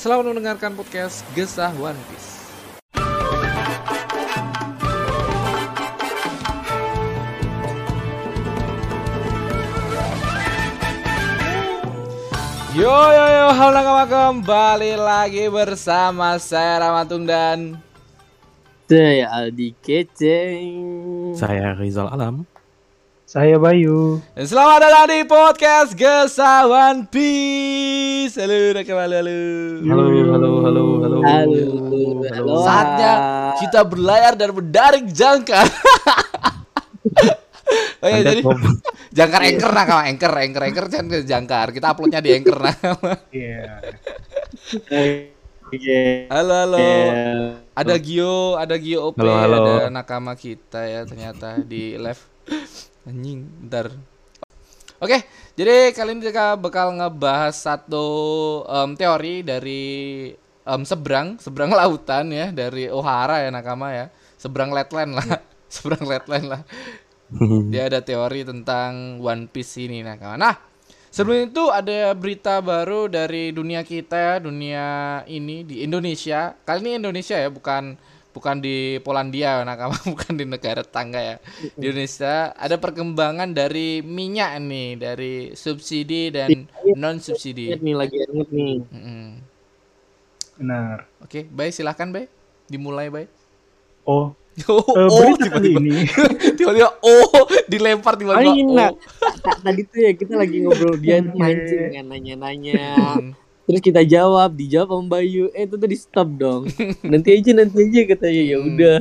selamat mendengarkan podcast Gesah One Piece. Yo yo yo, halo nakama kembali lagi bersama saya Ramatung dan Saya Aldi Keceng. Saya Rizal Alam. Saya Bayu. Dan selamat datang di podcast Gesah One Piece. Halo nakama halo. halo. Halo, halo, halo, halo. Halo, halo. Saatnya kita berlayar dan mendaring jangkar. oh iya, Anda jadi jangkar anchor nakama, anchor, anchor, anchor jangan jangkar. Kita uploadnya di anchor nakama. Iya. Oke. Halo halo. Iya. Ada Gio, ada Gio OP, Halo, halo. ada nakama kita ya ternyata di live. Anjing, bentar. Oke, jadi kali ini kita bakal ngebahas satu em, teori dari em, seberang, seberang lautan ya dari Ohara ya nakama ya. Seberang Letland lah. seberang Letland lah. Dia ada teori tentang One Piece ini nakama. Nah, sebelum itu ada berita baru dari dunia kita dunia ini di Indonesia. Kali ini Indonesia ya, bukan bukan di Polandia nakama, bukan di negara tetangga ya. Di Indonesia ada perkembangan dari minyak nih, dari subsidi dan non subsidi. Nih lagi anget nih. Benar. Oke, baik silahkan baik. Dimulai baik. Oh, Oh, eh, oh, tiba-tiba, ini. tiba-tiba, oh, dilempar tiba-tiba. Iya. Oh. Ta- Tadi tuh ya kita lagi ngobrol dia Oke. mancing kan nanya-nanya. Hmm. Terus kita jawab, dijawab sama Bayu. Eh itu tuh di stop dong. Nanti aja nanti aja katanya ya Hmm. udah.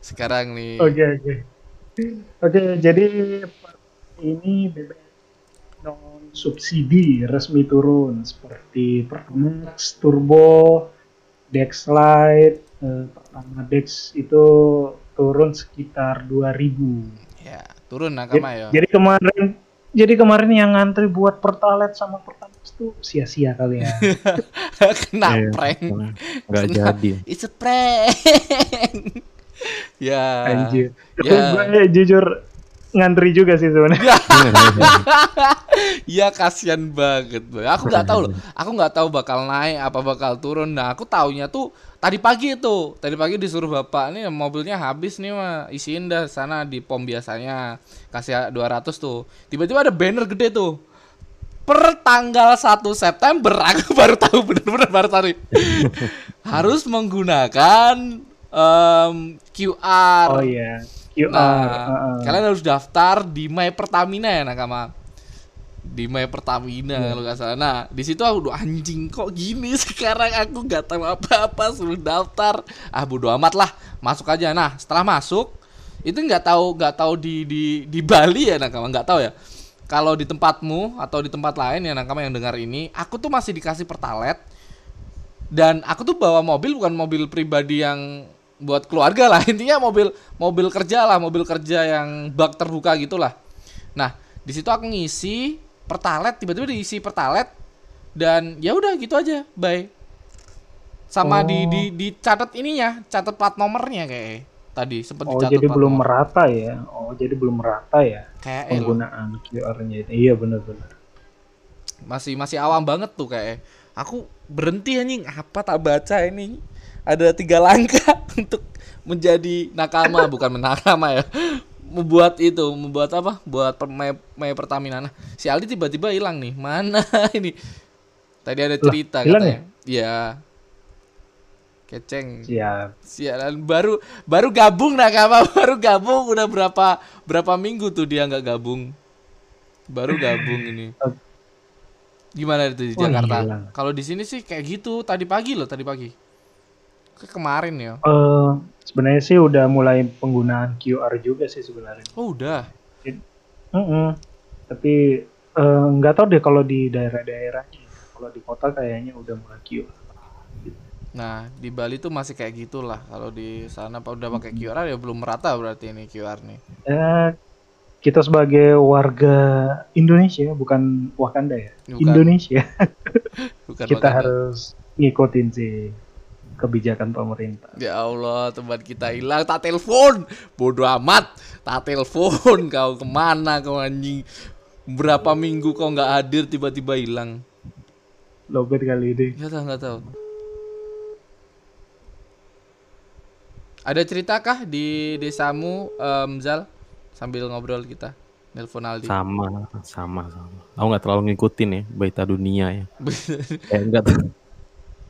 Sekarang nih. Oke, oke. Oke, jadi ini BBM non subsidi resmi turun seperti Pertamax, Turbo, Dex Lite, eh, pertama Dex itu turun sekitar 2000. Ya, turun nakama ya. Jadi kemarin jadi kemarin yang ngantri buat Pertalite sama Pertamax tuh sia-sia kali ya. Kena Iya, prank. Nggak Kena- jadi. It's a prank. ya. Anjir. Ya. gue jujur ngantri juga sih sebenarnya. Ya kasihan banget, Bang. Aku nggak tahu loh. Aku nggak tahu bakal naik apa bakal turun. Nah, aku taunya tuh tadi pagi itu. Tadi pagi disuruh bapak nih mobilnya habis nih mah. Isiin dah sana di pom biasanya. Kasih 200 tuh. Tiba-tiba ada banner gede tuh. Per tanggal 1 September aku baru tahu bener-bener baru tahu. nih. Harus menggunakan em, QR. Oh iya. QR. Nah, heeh. kalian harus daftar di My Pertamina ya nakama. Di My Pertamina Iya. kalau nggak salah. Nah, di situ aku udah anjing kok gini sekarang aku nggak tahu apa-apa suruh daftar. Ah bodo amat lah, masuk aja. Nah, setelah masuk itu nggak tahu nggak tahu di di di Bali ya nakama nggak tahu ya. Kalau di tempatmu atau di tempat lain ya nakama yang dengar ini, aku tuh masih dikasih pertalet. Dan aku tuh bawa mobil bukan mobil pribadi yang buat keluarga lah. Intinya mobil mobil kerja lah mobil kerja yang bak terbuka gitulah. Nah di situ aku ngisi pertalet tiba-tiba diisi pertalet dan ya udah gitu aja bye. Sama di Oh. di dicatat ininya catat plat nomornya kayak tadi sempat Oh dicatat jadi belum merata ya? Oh jadi belum merata ya kayak loh, penggunaan QR-nya itu. Iya benar-benar. masih masih awam banget tuh kayak. Aku berhenti anjing. Apa tak baca ini? Ada tiga langkah untuk menjadi nakama. Bukan menakama ya. Membuat itu membuat apa? Buat Maya, Maya Pertamina. Nah si Aldi tiba-tiba hilang nih. Mana ini? Tadi ada cerita hilang katanya. iya keceng. Siap. sialan baru baru gabung nakama baru gabung. Udah berapa berapa minggu tuh dia nggak gabung? Baru gabung ini. Gimana itu di Wah, Jakarta? kalau di sini sih kayak gitu. Tadi pagi loh tadi pagi. Ke kemarin ya. Eh sebenarnya sih udah mulai penggunaan QR juga sih sebenarnya. oh udah? Mm-mm. Tapi eh, nggak tahu deh kalau di daerah-daerahnya. Kalau di kota kayaknya udah mulai QR. Nah, di Bali tuh masih kayak gitulah. Kalau di sana pa- udah pakai QR ya belum merata berarti ini QR nih. Ya, kita sebagai warga Indonesia, bukan Wakanda ya, Bukan. Indonesia, Bukan kita Wakanda. harus ngikutin sih kebijakan pemerintah. Ya Allah, teman kita hilang, tak telepon. Bodoh amat, tak telepon. Kau ke mana kau anjing? Berapa minggu kau nggak hadir tiba-tiba hilang? Lobet kali ini. Tahu, nggak tahu. Ada cerita kah di desamu, em, Zal? Sambil ngobrol kita, nelpon Aldi. Sama, sama, sama. Aku nggak terlalu ngikutin ya berita dunia ya. Eh, enggak tuh.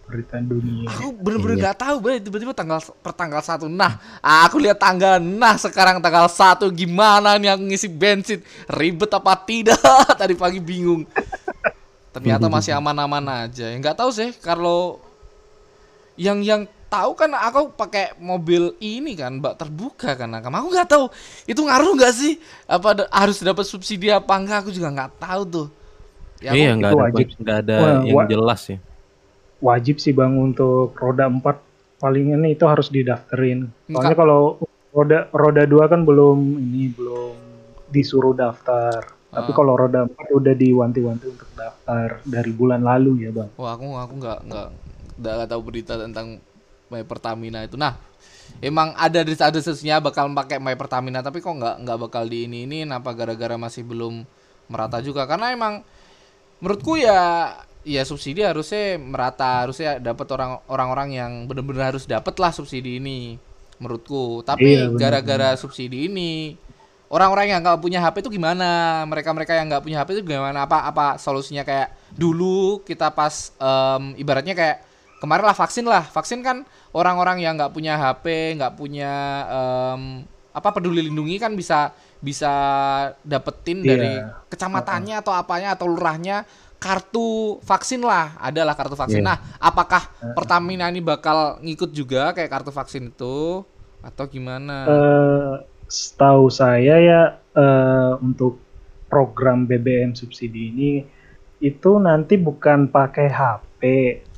Berita dunia. Aku bener-bener nggak tahu, Bay. Tiba-tiba tanggal per tanggal satu. Nah, aku lihat tanggal. Nah, sekarang tanggal satu gimana nih aku ngisi bensin? Ribet apa tidak? Tadi pagi bingung. Ternyata masih aman-aman aja. Nggak tahu sih kalau yang yang tahu kan aku pakai mobil ini kan, bak terbuka kan. Nah, aku nggak tahu itu ngaruh nggak sih? Apa ada- harus dapat subsidi apa enggak? Aku juga nggak tahu tuh. Ya, iya, nggak ada, wajib. nggak ada Wah, yang wa- jelas ya. Wajib sih bang untuk roda 4 palingan itu harus didaftarin. Soalnya Enggak. kalau roda roda 2 kan belum ini belum disuruh daftar. Tapi Ah. kalau roda 4 udah diwanti-wanti untuk daftar dari bulan lalu ya bang. Wah aku aku nggak nggak nggak tahu berita tentang My Pertamina itu. Nah emang ada di ada sesunya bakal pakai My Pertamina tapi kok nggak nggak bakal di ini ini apa gara-gara masih belum merata juga? Karena emang menurutku ya ya subsidi harusnya merata harusnya dapat orang orang-orang yang benar-benar harus dapat lah subsidi ini menurutku. Tapi Iya, gara-gara subsidi ini orang-orang yang nggak punya HP itu gimana? Mereka-mereka yang nggak punya HP itu gimana? Apa apa solusinya? Kayak dulu kita pas em, ibaratnya kayak kemarin lah vaksin lah. Vaksin kan orang-orang yang nggak punya HP nggak punya em, apa peduli lindungi kan bisa bisa dapetin Iya. dari kecamatannya atau apanya atau lurahnya kartu vaksin lah adalah kartu vaksin. Iya. Nah, apakah Pertamina ini bakal ngikut juga kayak kartu vaksin itu atau gimana? Eh, setahu saya ya eh, untuk program BBM subsidi ini itu nanti bukan pakai HP.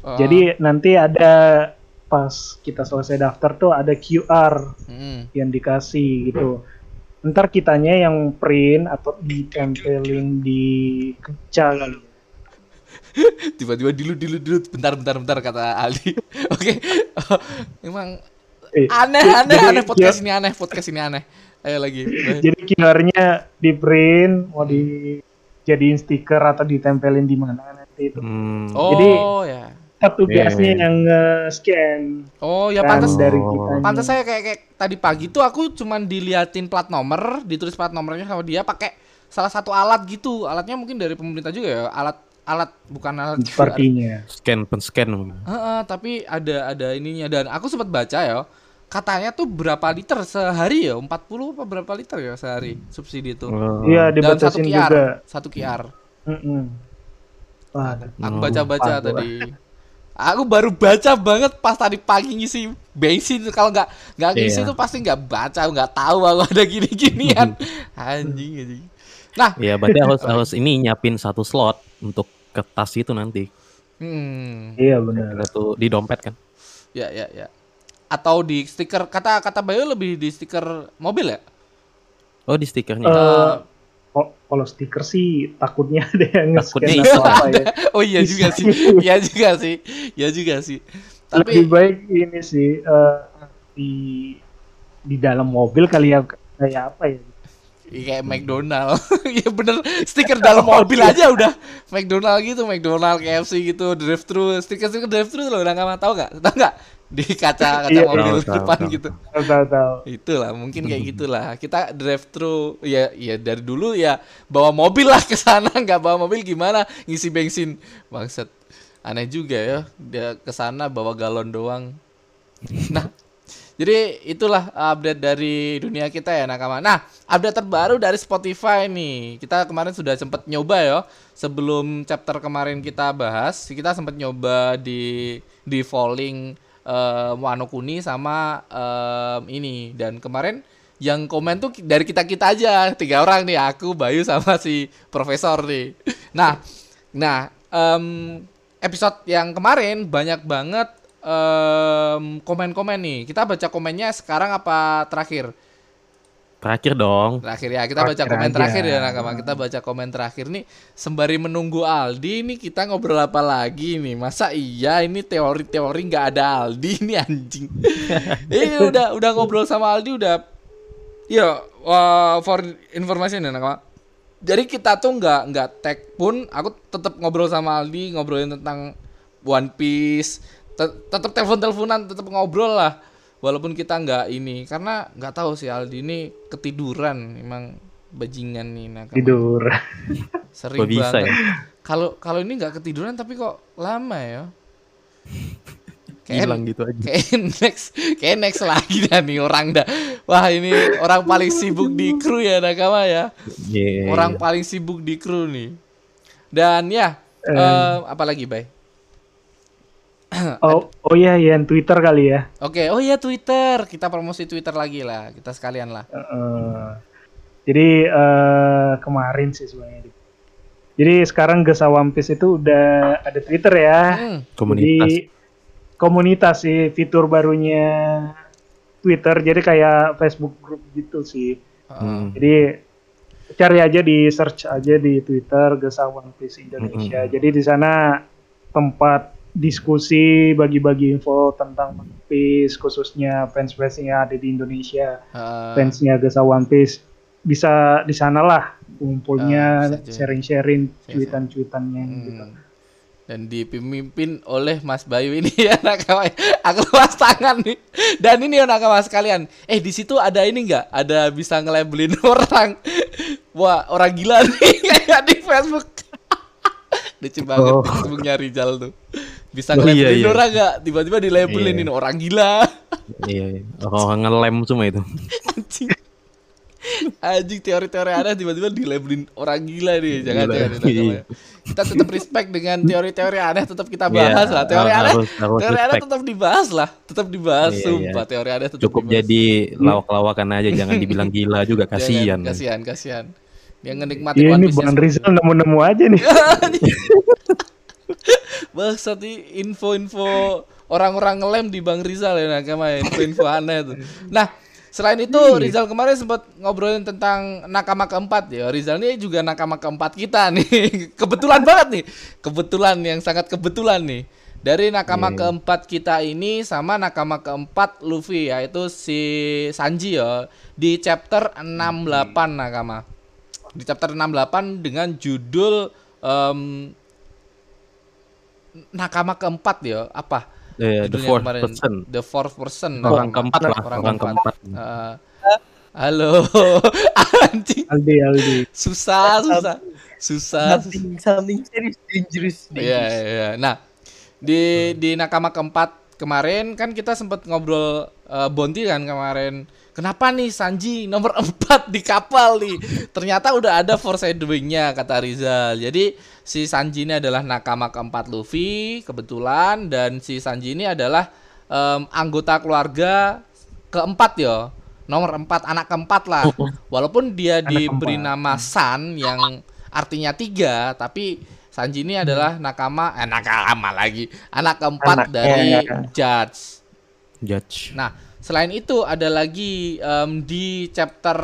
Oh, Jadi nanti ada pas kita selesai daftar tuh ada QR mm. yang dikasih gitu. Ntar kitanya yang print atau ditempelin di kaca kali. tiba-tiba dilu dilu dilu bentar bentar bentar kata Aldi. Oke. Emang Eh, aneh aneh jadi- aneh podcast ini aneh podcast ini aneh. Ayo lagi. Jadi QR-nya di print mau dijadiin stiker atau ditempelin di mana nanti itu. Hmm, Oh Jadi- ya. Satu Iya, gasnya iya. yang scan Oh ya kan pantas dari Oh. kitanya. Pantes saya kayak, kayak tadi pagi tuh aku cuman diliatin plat nomor, ditulis plat nomornya sama dia pakai salah satu alat gitu. Alatnya mungkin dari pemerintah juga ya. Alat alat bukan alat. Sepertinya. scan penscan. Heeh, tapi ada ada ininya dan aku sempat baca ya. Katanya tuh berapa liter sehari ya? 40 apa berapa liter ya sehari subsidi itu? Oh, Iya Dan satu dibatasin QR, juga. satu QR. Mm-mm. Wah, Aku baca-baca tadi. Aku baru baca banget pas tadi pagi ngisi bensin. Kalau nggak nggak ngisi Iya. tuh pasti nggak baca, nggak tahu aku ada gini-ginian. anjing anjing. Nah, Iya, berarti harus harus ini nyiapin satu slot untuk ke tas itu nanti. hmm, iya benar. Itu di dompet kan. ya ya ya. Atau di stiker kata kata Bayu lebih di stiker mobil ya? Oh, di stikernya. Kok- kalau stiker sih takutnya ada yang Takutnya atau apa ya. Oh iya juga sih. Iya juga sih. Iya juga sih. Lebih Tapi baik ini sih eh, di di dalam mobil kali ya kayak apa ya? Iya, kayak McDonald. Iya bener stiker dalam mobil aja udah McDonald gitu, McDonald, KFC gitu, drive thru, stiker-stiker drive thru lo udah nggak tahu nggak? Tahu nggak? Di kaca kaca Iya, mobil tahu, depan tahu. gitu. Tahu tahu tahu. Itulah mungkin kayak gitulah. Kita drive thru ya ya dari dulu ya bawa mobil lah ke sana, nggak bawa mobil gimana ngisi bensin. Bangsat. Aneh juga ya. Dia ke sana bawa galon doang. Nah, jadi itulah update dari dunia kita ya nakama. Nah, update terbaru dari Spotify nih. Kita kemarin sudah sempat nyoba ya. Sebelum chapter kemarin kita bahas, kita sempat nyoba di di falling eh, Wano Kuni sama em, ini dan kemarin yang komen tuh dari kita kita aja tiga orang nih aku Bayu sama si profesor nih. Nah, nah em, episode yang kemarin banyak banget em, komen-komen nih. Kita baca komennya sekarang apa terakhir? Terakhir dong. Terakhir ya, kita baca komen aja. terakhir ya nakama. Kita baca komen terakhir nih sembari menunggu Aldi nih kita ngobrol apa lagi nih? Masa iya ini teori-teori nggak ada Aldi nih anjing. ini udah udah ngobrol sama Aldi udah ya wah, for information ya nakama. Jadi kita tuh nggak nggak tag pun aku tetap ngobrol sama Aldi ngobrolin tentang One Piece Tet- tetap telepon-teleponan tetap ngobrol lah walaupun kita nggak ini karena nggak tahu sih Aldi ini ketiduran emang bajingan nih nah Tidur. sering bisa banget. ya? kalau kalau ini nggak ketiduran tapi kok lama ya? Hilang gitu aja. kayak next kayak next lagi dah nih orang dah. Wah ini orang paling sibuk di kru ya nakama ya. Iya, orang paling sibuk di kru nih. Dan ya eh, apa lagi bay Oh, oh iya, yang Twitter kali ya. Oke, oh iya Twitter. Kita promosi Twitter lagi lah. Kita sekalian lah. Heeh. jadi eh, kemarin sih sebenarnya. Jadi sekarang Gesa One Piece itu udah ada Twitter ya. Hmm. Komunitas. Jadi komunitas sih fitur barunya Twitter. Jadi kayak Facebook group gitu sih. Hmm. Jadi cari aja di search aja di Twitter Gesa One Piece Indonesia. Mm-mm. Jadi di sana tempat diskusi, bagi-bagi info tentang One Piece, khususnya fans-fans yang ada di Indonesia, Eh, fansnya Gesa One Piece bisa di sana lah kumpulnya, aja. sharing-sharing cuitan-cuitannya hmm. gitu. Dan dipimpin oleh Mas Bayu ini ya nakama. Aku lepas tangan nih. Dan ini ya nakama sekalian. Eh di situ ada ini nggak? Ada bisa nge-labelin orang. Wah orang gila nih kayak di Facebook. Lucu banget Oh. Facebooknya Rizal tuh. Bisa Oh, iya, iya. orang nggak? Tiba-tiba di labelin Iya. ini orang gila. Iya, iya. Orang ngelem semua itu. anjing anjing teori-teori ada tiba-tiba dilabelin orang gila nih jangan Gila. jangan, jangan, Iya. kita tetap respect dengan teori-teori aneh tetap kita Iya, bahas lah teori harus- aneh harus teori aneh tetap dibahas lah tetap dibahas Iya, sumpah iya. teori aneh tetap Cukup dibahas. jadi lawak-lawakan aja, jangan dibilang gila juga Jangan, kasihan. kasihan kasihan dia ngenikmati Iya One ini Bang Rizal nemu-nemu aja nih. Bangsat nih info-info orang-orang ngelem di Bang Rizal ya nakama info-info aneh tuh. Nah, selain itu Rizal kemarin sempat ngobrolin tentang nakama keempat ya. Rizal ini juga nakama keempat kita nih. Kebetulan banget nih. Kebetulan yang sangat kebetulan nih. Dari nakama keempat kita ini sama nakama keempat Luffy yaitu si Sanji ya di chapter 68 nakama. Di chapter 68 dengan judul em, nakama keempat ya apa Eh, the fourth kemarin? person. the fourth person Orang nakama. keempat lah, orang, orang keempat, keempat. Eh, halo anjing Aldi Aldi. susah susah susah Something, something serious, dangerous. Iya, iya, iya. Nah, di di nakama keempat kemarin kan kita sempat ngobrol eh, Bonti kan kemarin. Kenapa nih Sanji nomor 4 di kapal nih? Ternyata udah ada foreshadowing-nya kata Rizal. Jadi si Sanji ini adalah nakama keempat Luffy kebetulan dan si Sanji ini adalah em, anggota keluarga keempat ya. Nomor 4 anak keempat lah. Walaupun dia diberi nama San yang artinya tiga, tapi Sanji ini adalah nakama, eh nakama lagi, anak keempat Anak, dari ya, ya. Judge. Judge. Nah, selain itu ada lagi em, di chapter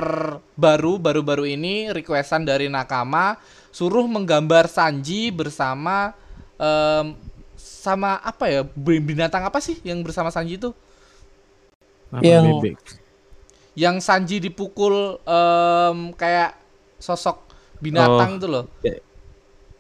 baru baru-baru ini requestan dari nakama suruh menggambar Sanji bersama em, sama apa ya binatang apa sih yang bersama Sanji itu? Apa Yang- bebek? Yang Sanji dipukul em, kayak sosok binatang itu loh.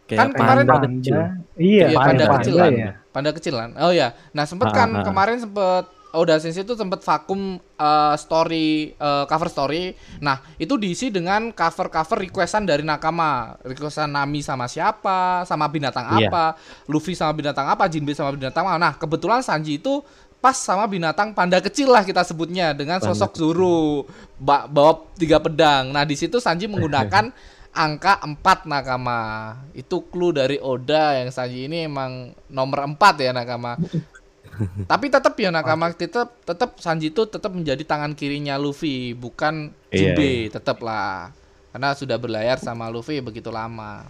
Kayak Kan kemarin panda Panda. kecil. Iya, Iya, panda panda kecil panda kan. ya. Panda kecil kan. Oh ya. Nah, sempet kan Ah, ah. kemarin sempet Oda Sensei itu sempet vakum eh, story eh, cover story. Nah, itu diisi dengan cover-cover requestan dari nakama. Requestan Nami sama siapa, sama binatang Iya. apa, Luffy sama binatang apa, Jinbe sama binatang apa. Nah, kebetulan Sanji itu pas sama binatang panda kecil lah kita sebutnya dengan sosok Zoro ba- bawa tiga pedang. Nah, di situ Sanji menggunakan angka 4 nakama. Itu clue dari Oda yang Sanji ini emang nomor 4 ya nakama. Tapi tetap ya nakama tetap tetap Sanji itu tetap menjadi tangan kirinya Luffy, bukan Iya, Jinbe, tetap lah. Karena sudah berlayar sama Luffy begitu lama.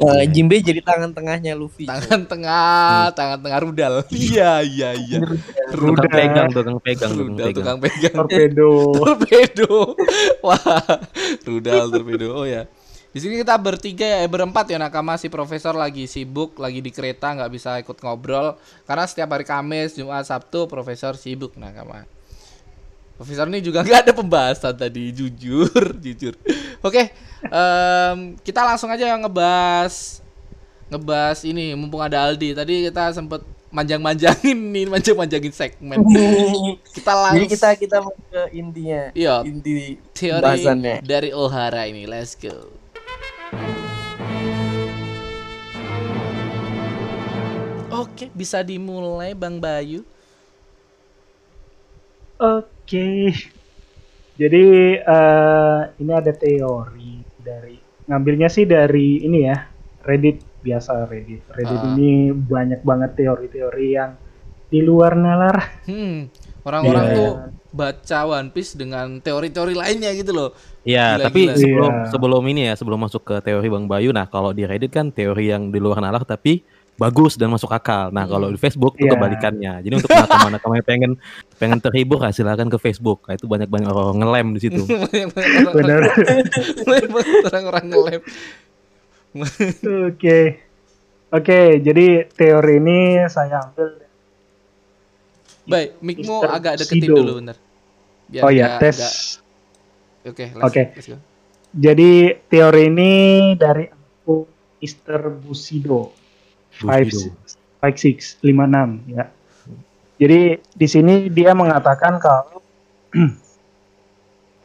Eh, Jimbe jadi tangan tengahnya Luffy. Tangan tengah, tangan tengah rudal. Iya, iya, iya. Tukang Rudal. pegang, tukang pegang, tukang Rudal pegang. tukang pegang. torpedo torpedo. Wah, rudal torpedo. Oh ya. Di sini kita bertiga ya, eh, berempat ya nakama si profesor lagi sibuk, lagi di kereta nggak bisa ikut ngobrol karena setiap hari Kamis, Jumat, Sabtu profesor sibuk nakama. Profesor ini juga nggak ada pembahasan tadi, jujur, jujur. Oke, em, kita langsung aja ngebahas ngebahas ini mumpung ada Aldi. Tadi kita sempet manjang-manjangin nih, manjang-manjangin segmen. Kita langsung Jadi kita kita mau ke intinya. Iya. Inti teori bahasannya. dari Ohara ini. Let's go. Oke, bisa dimulai Bang Bayu. Oke. Jadi eh, ini ada teori dari ngambilnya sih dari ini ya Reddit biasa Reddit. Reddit Ah. ini banyak banget teori-teori yang di luar nalar. Hmm, orang-orang Iya. tuh baca One Piece dengan teori-teori lainnya gitu loh. Iya, tapi gila. sebelum Iya. sebelum ini ya, sebelum masuk ke teori Bang Bayu, nah kalau di Reddit kan teori yang di luar nalar tapi bagus dan masuk akal. Nah, kalau di Facebook itu Iya. kebalikannya. Jadi untuk nakama-nakama yang pengen pengen terhibur, nah, silakan ke Facebook. Nah, itu banyak-banyak orang ngelem di situ. Benar. orang- orang-orang ngelem. Oke. Oke, jadi teori ini saya ambil Baik, mikmu Mr. agak deketin Sido. dulu bentar. Biar Oh ya, tes. Oke, let's- Oke. go. Jadi teori ini dari aku Mr. Busido. Bushido. 5656 ya. Jadi di sini dia mengatakan kalau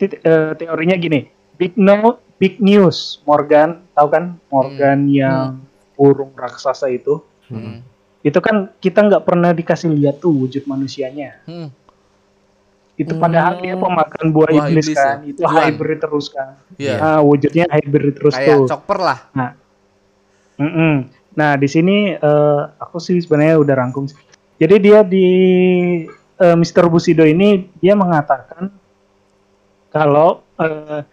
eh, teorinya gini, big no big news Morgan, tahu kan Morgan yang burung raksasa itu? Hmm. Itu kan kita nggak pernah dikasih lihat tuh wujud manusianya. Hmm. Itu padahal dia pemakan buah, Buah iblis, iblis kan. ya? Itu Juan. hybrid terus kan. Iya. Ah, wujudnya hybrid terus Kayak tuh. chopper lah. Mm-mm. Nah di sini eh, aku sih sebenarnya udah rangkum. Jadi dia di eh, Mr. Bushido ini dia mengatakan kalau eh,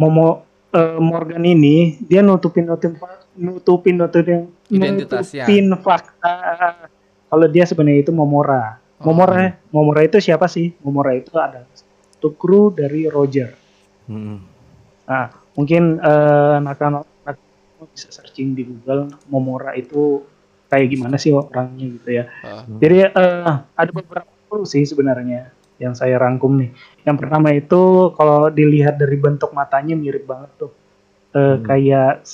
Momo eh, Morgan ini dia nutupin nutupin nutupin nutupin Identitasnya. nutupin fakta kalau dia sebenarnya itu Momora. Oh. Momora Momora itu siapa sih? Momora itu adalah satu kru dari Roger. Mm-mm. Nah, mungkin eh, nakama nakama bisa searching di Google Momora itu kayak gimana sih orangnya gitu ya. Ah. Jadi eh, ada beberapa clue sih sebenarnya yang saya rangkum nih. Yang pertama itu kalau dilihat dari bentuk matanya mirip banget tuh. Eh, Hmm. kayak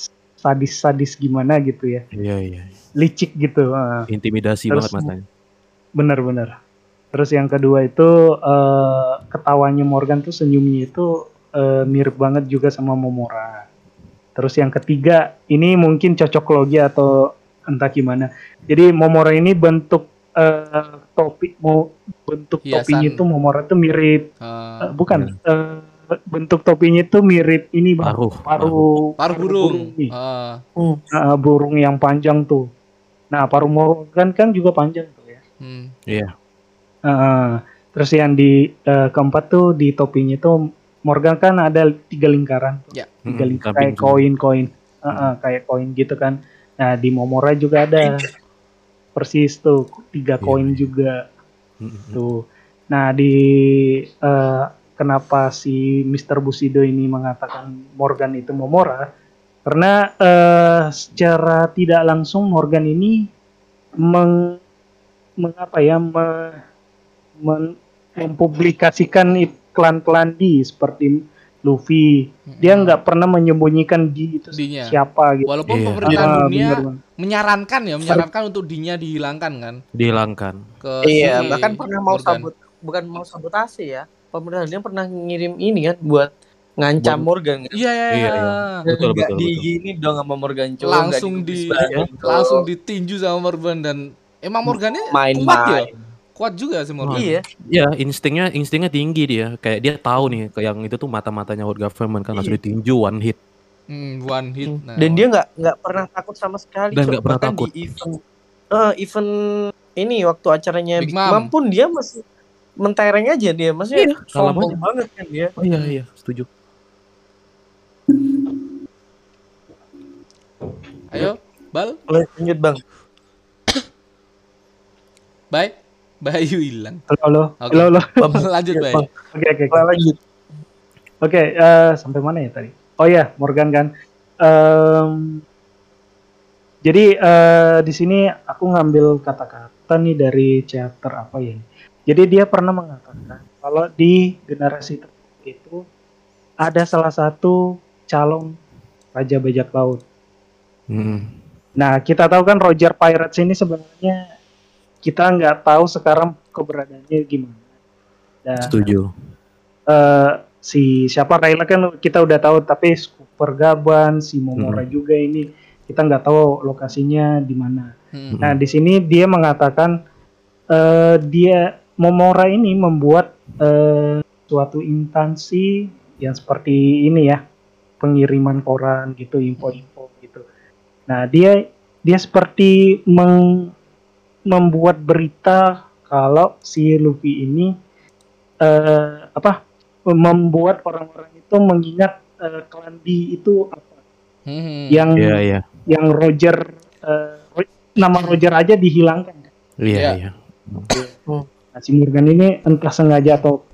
sadis-sadis gimana gitu ya. Iya, iya. Licik gitu. Intimidasi Terus- banget matanya. Bener-bener. Terus yang kedua itu eh, ketawanya Morgan tuh senyumnya itu eh, mirip banget juga sama Momora. Terus yang ketiga ini mungkin cocok logi atau entah gimana. Jadi Momora ini bentuk eh, topi mau bentuk Hiasan. topinya itu Momora tuh mirip Ah. eh, bukan eh, bentuk topinya itu mirip ini Bang. Paruh. paruh paruh burung. Ah. Hmm. Eh, burung yang panjang tuh. Nah paruh Morgan kan juga panjang tuh ya. Hmm. Iya. Heeh. terus yang di eh, keempat tuh di topinya itu Morgan kan ada tiga lingkaran, tuh. Ya. tiga Mm-mm, lingkaran kayak koin-koin, Heeh, kayak koin gitu kan. Nah di Momora juga ada persis tuh tiga Iya, koin iya. juga Mm-mm. tuh. Nah di eh, kenapa si Mr. Bushido ini mengatakan Morgan itu Momora? Karena eh, secara tidak langsung Morgan ini meng, mengapa ya me- men- mempublikasikan iklan-iklan di seperti Luffy. Dia nggak pernah menyembunyikan di itu Dinya. siapa gitu. Walaupun Iya. pemerintah Ah, dunia bener menyarankan ya, menyarankan untuk dinya dihilangkan kan Dihilangkan. ke Iya, si bahkan pernah mau Morgan. sabut, bukan mau sabotase ya. Pemerintah dia pernah ngirim ini kan buat ngancam Buat- Morgan. kan. Iya, iya, Iya, iya. iya. Betul, Nggak betul, di betul. gini dong sama Morgan Cole, Langsung di- digubris badan. Langsung ditinju sama Morgan dan emang Morgannya kuat ya. main-main. Kuat juga sih Morgan. Iya. Iya, instingnya instingnya tinggi dia. Kayak dia tahu nih, ke yang itu tuh mata-matanya world government kan langsung Iya. ditinju one hit. Hmm, one hit. Nah, Dan dia nggak nggak pernah takut sama sekali. Dan nggak pernah takut. Di event, eh, event ini waktu acaranya Big Big, Mom. Mom. pun dia masih mentereng aja dia, maksudnya Iya, sombong aja. banget kan dia. Oh iya iya, setuju. Ayo, Bal. Boleh lanjut bang. Bye. Bayu hilang. Halo, halo, Oke. halo, halo. Lanjut, Bay. Bang. Oke, oke, lanjut. Oke, eh, sampai mana ya tadi? Oh ya, Morgan kan. Em, jadi eh, di sini aku ngambil kata-kata nih dari chapter apa ya? Jadi dia pernah mengatakan kalau di generasi itu ada salah satu calon raja bajak laut. Hmm. Nah, kita tahu kan Roger Pirates ini sebenarnya kita nggak tahu sekarang keberadaannya gimana. Dan Setuju. eh, si siapa Rayla kan kita udah tahu tapi Super Gaban, si Momora Hmm. juga ini kita nggak tahu lokasinya di mana. Hmm. Nah di sini dia mengatakan eh, dia Momora ini membuat eh, suatu instansi yang seperti ini ya pengiriman koran gitu info-info gitu. Nah dia dia seperti meng- membuat berita kalau si Luffy ini eh, apa membuat orang-orang itu mengingat eh, klan itu apa Hmm. yang Iya, iya. yang Roger eh, nama Roger aja dihilangkan. Iya, Iya. iya. Nah, si Morgan ini entah sengaja atau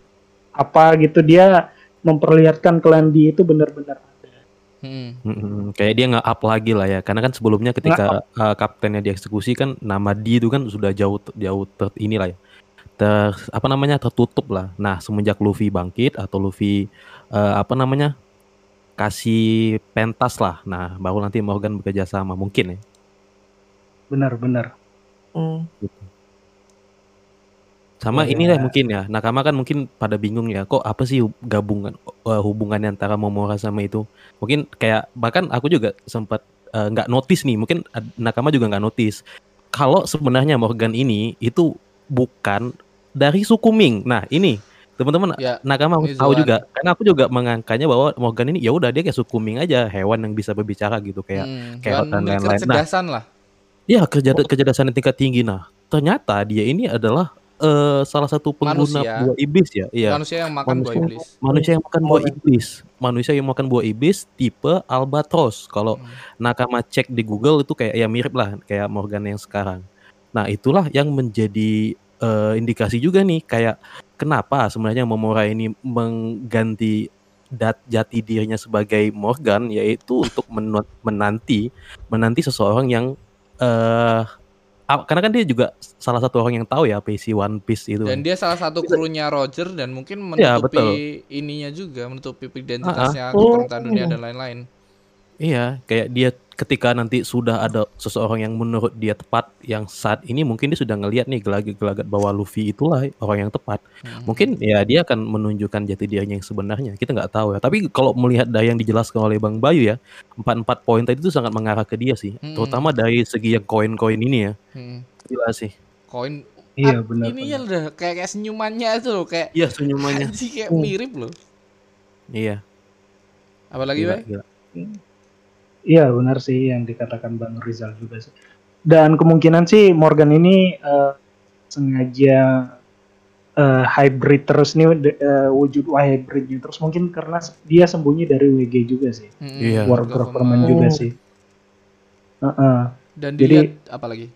apa gitu dia memperlihatkan klan D itu benar-benar ada. Hmm. Mm-mm. Kayak dia nggak up lagi lah ya, karena kan sebelumnya ketika uh, kaptennya dieksekusi kan nama D itu kan sudah jauh jauh ter inilah ya, ter apa namanya tertutup lah. Nah semenjak Luffy bangkit atau Luffy uh, apa namanya kasih pentas lah, nah baru nanti Morgan bekerja sama mungkin ya. Benar-benar. Hmm. Sama Ya. inilah mungkin ya. Nakama kan mungkin pada bingung ya, kok apa sih gabungan uh, hubungannya antara Momora sama itu? Mungkin kayak bahkan aku juga sempat uh, nggak notice nih, mungkin Nakama juga nggak notice. Kalau sebenarnya Morgan ini itu bukan dari suku Ming. Nah, ini teman-teman Ya, Nakama ini tahu juga karena aku juga mengangkanya bahwa Morgan ini ya udah dia kayak suku Ming aja, hewan yang bisa berbicara gitu kayak Hmm. kayak Dan lain-lain. Nah, lah. Iya kerja kecerdasan tingkat tinggi. Nah ternyata dia ini adalah eh, salah satu pengguna Manusia. buah iblis ya. Iya. Manusia yang makan buah Manusia. iblis. Manusia yang makan buah iblis. Manusia yang makan buah iblis tipe albatros. Kalau Hmm. nakama cek di Google itu kayak ya mirip lah kayak Morgan yang sekarang. Nah itulah yang menjadi eh, indikasi juga nih kayak kenapa sebenarnya Momora ini mengganti dat jati dirinya sebagai Morgan yaitu untuk menanti menanti seseorang yang eh ah, karena kan dia juga salah satu orang yang tahu ya isi One Piece itu. Dan dia salah satu krunya Roger dan mungkin Ya, menutupi ininya juga, menutupi identitasnya Ah, ah. keperluan dunia dan lain-lain. Iya, kayak dia ketika nanti sudah ada seseorang yang menurut dia tepat yang saat ini mungkin dia sudah ngelihat nih gelagat-gelagat bahwa Luffy itulah orang yang tepat. Hmm. Mungkin ya dia akan menunjukkan jati dirinya yang sebenarnya. Kita nggak tahu ya. Tapi kalau melihat dari yang dijelaskan oleh Bang Bayu ya, empat-empat poin tadi itu sangat mengarah ke dia sih. Hmm. Terutama dari segi yang koin-koin ini ya. Hmm. Gila sih. Koin Iya benar. Ininya udah kayak, kayak senyumannya itu loh kayak Iya senyumannya. anjing kayak Hmm. mirip loh. Iya. Apalagi, Gila, Bay? gila. Iya benar sih yang dikatakan Bang Rizal juga sih. Dan kemungkinan sih Morgan ini eh, sengaja eh, hybrid terus nih eh, wujud hybridnya terus mungkin karena dia sembunyi dari WG juga sih. Hmm, Iya. War juga government juga Oh. sih. Heeh. Dan Jadi- dilihat apa lagi?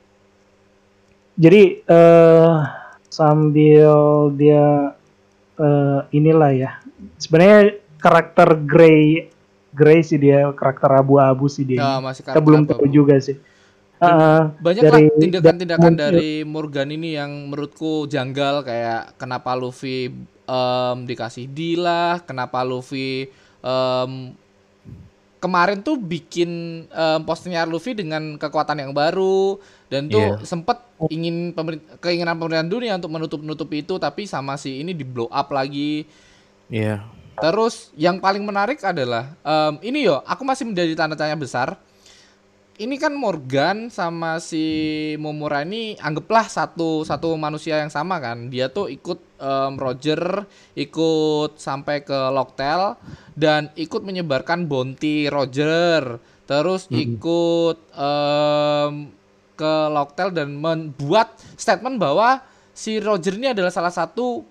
Jadi eh sambil dia eh, inilah ya. Sebenarnya karakter Grey Grey sih dia karakter abu-abu sih dia. Ya, masih Kita belum karakter tahu juga sih. Heeh. Banyak dari- lah tindakan-tindakan dari- dari Morgan ini yang menurutku janggal kayak kenapa Luffy em, dikasih D lah, kenapa Luffy em, kemarin tuh bikin em, postingnya Luffy dengan kekuatan yang baru dan tuh Iya. sempet ingin pemerin- keinginan pemerintahan dunia untuk menutup-nutupi itu tapi sama si ini di blow up lagi. Iya. Terus yang paling menarik adalah em, ini yo, aku masih menjadi tanda tanya besar. Ini kan Morgan sama si Momura ini anggaplah satu satu manusia yang sama kan. Dia tuh ikut em, Roger, ikut sampai ke Locktail dan ikut menyebarkan bounty Roger. Terus ikut em, ke Locktail dan membuat statement bahwa si Roger ini adalah salah satu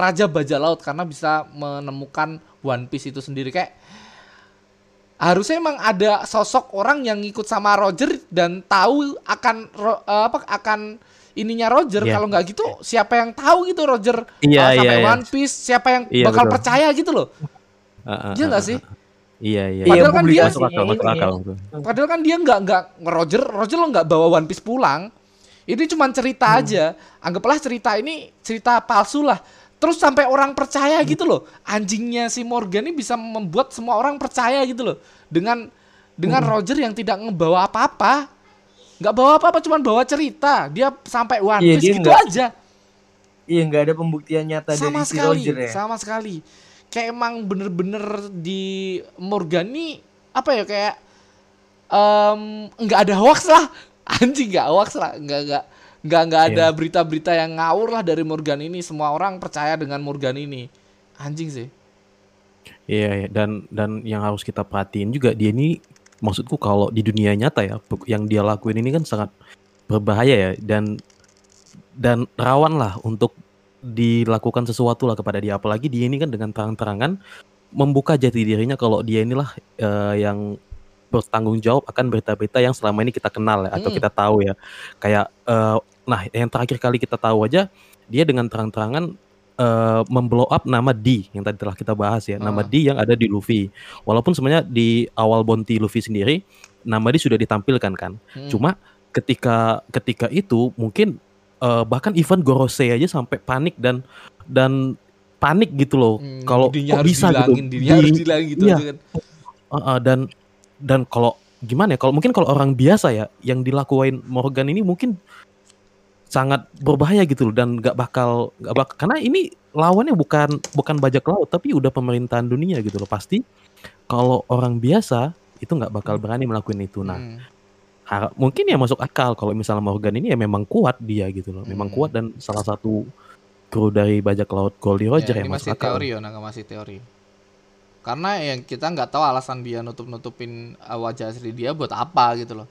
raja bajak laut karena bisa menemukan One Piece itu sendiri kayak harusnya emang ada sosok orang yang ngikut sama Roger dan tahu akan eh, apa akan ininya Roger Iya. kalau nggak gitu siapa yang tahu gitu Roger Iya, eh, sampai iya, iya. One Piece siapa yang Iya, bakal betul. percaya gitu loh Ah, ah, Iya nggak ah, sih. Iya iya. Padahal kan dia- masuk akal, masuk ini akal. Padahal kan dia nggak nggak Roger Roger lo nggak bawa One Piece pulang. Ini cuma cerita Hmm. aja. Anggaplah cerita ini cerita palsu lah. Terus sampai orang percaya gitu loh. Anjingnya si Morgan ini bisa membuat semua orang percaya gitu loh. Dengan dengan Hmm. Roger yang tidak ngebawa apa-apa. nggak bawa apa-apa cuma bawa cerita. Dia sampai One Iya, Piece gitu nggak- aja. Iya nggak ada pembuktian nyata Sama dari si sekali, Roger ya. sama sekali. Kayak emang bener-bener di Morgan nih apa ya kayak nggak ada hoax lah anjing nggak hoax lah nggak nggak nggak nggak ada Iya. berita-berita yang ngawur lah dari Morgan ini. Semua orang percaya dengan Morgan ini. Anjing sih. Iya, iya. dan dan yang harus kita perhatiin juga dia ini maksudku kalau di dunia nyata ya yang dia lakuin ini kan sangat berbahaya ya. Dan dan rawan lah untuk dilakukan sesuatu lah kepada dia. Apalagi dia ini kan dengan terang-terangan membuka jati dirinya kalau dia inilah eh, yang bertanggung jawab akan berita-berita yang selama ini kita kenal ya atau Mm. kita tahu ya kayak eh, nah yang terakhir kali kita tahu aja dia dengan terang-terangan eh, memblow up nama D yang tadi telah kita bahas ya nama Ah. D yang ada di Luffy walaupun sebenarnya di awal bounty Luffy sendiri nama D sudah ditampilkan kan Hmm. cuma ketika ketika itu mungkin eh, bahkan Ivan Gorose aja sampai panik dan dan panik gitu loh Hmm, kalau kok bisa gitu harus gitu iya. kan. Uh, uh, dan dan kalau gimana ya kalau mungkin kalau orang biasa ya yang dilakuin Morgan ini mungkin sangat berbahaya gitu loh dan nggak bakal nggak bakal karena ini lawannya bukan bukan bajak laut tapi udah pemerintahan dunia gitu loh. Pasti kalau orang biasa itu nggak bakal berani melakukan itu. Nah Hmm. mungkin ya masuk akal kalau misalnya Morgan ini ya memang kuat dia gitu loh. Memang Hmm. kuat dan salah satu kru dari bajak laut Goldie Roger Ya, ya, ini masuk masih akal. teori ya masih teori karena yang kita nggak tahu alasan dia nutup nutupin wajah asli dia buat apa gitu loh.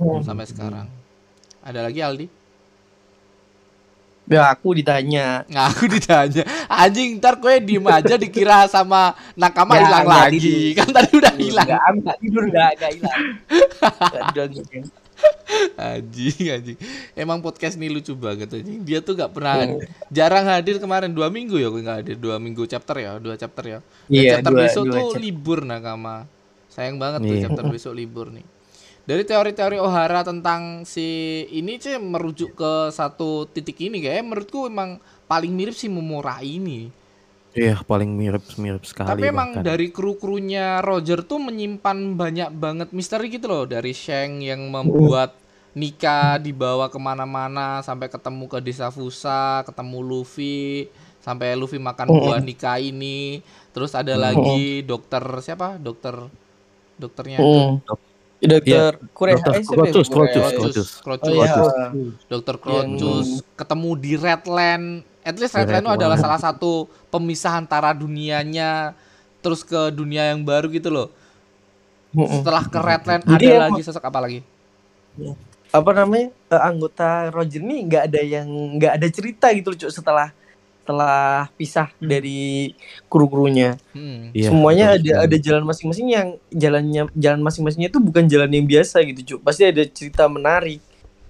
Hmm. sampai sekarang. Ada lagi Aldi? Ya aku ditanya. Ngaku ditanya. Anjing ntar gue diem aja dikira sama nakama Ya, hilang nggak lagi. Kan tadi udah hilang. Enggak, enggak tidur enggak, enggak hilang. Anjing anjing. Emang podcast ini lucu banget anjing. Dia tuh gak pernah Jarang hadir kemarin Dua minggu ya gue gak hadir. Dua minggu chapter ya Dua chapter ya. Dan Iya, chapter dua- besok dua tuh chapter. libur nakama. Sayang banget tuh Iya. chapter besok libur nih. Dari teori-teori Ohara tentang si ini sih merujuk ke satu titik ini. Kayak menurutku emang paling mirip si Momora ini iya paling mirip mirip sekali Tapi emang bahkan. dari kru-krunya Roger tuh menyimpan banyak banget misteri gitu loh dari Shang yang membuat Nika dibawa ke mana-mana sampai ketemu ke desa Fusa, ketemu Luffy, sampai Luffy makan buah Nika ini. Terus ada lagi dokter siapa? Dokter dokternya Hmm. Dokter Kure Dokter ya? Crocus, Kure- Crocus, Crocus, Crocus. Oh iya. Dokter ketemu di Redland. At least Redland itu adalah salah satu pemisah antara dunianya terus ke dunia yang baru gitu loh. Setelah ke Redland Jadi ada emang- lagi sosok apa lagi? Apa namanya? eh, anggota Roger nih nggak ada yang nggak ada cerita gitu loh, Cuk, setelah setelah pisah dari kru-krunya. Hmm. Iya, Semuanya betul ada ada jalan masing-masing yang jalannya jalan masing-masingnya itu bukan jalan yang biasa gitu, Cuk. Pasti ada cerita menarik.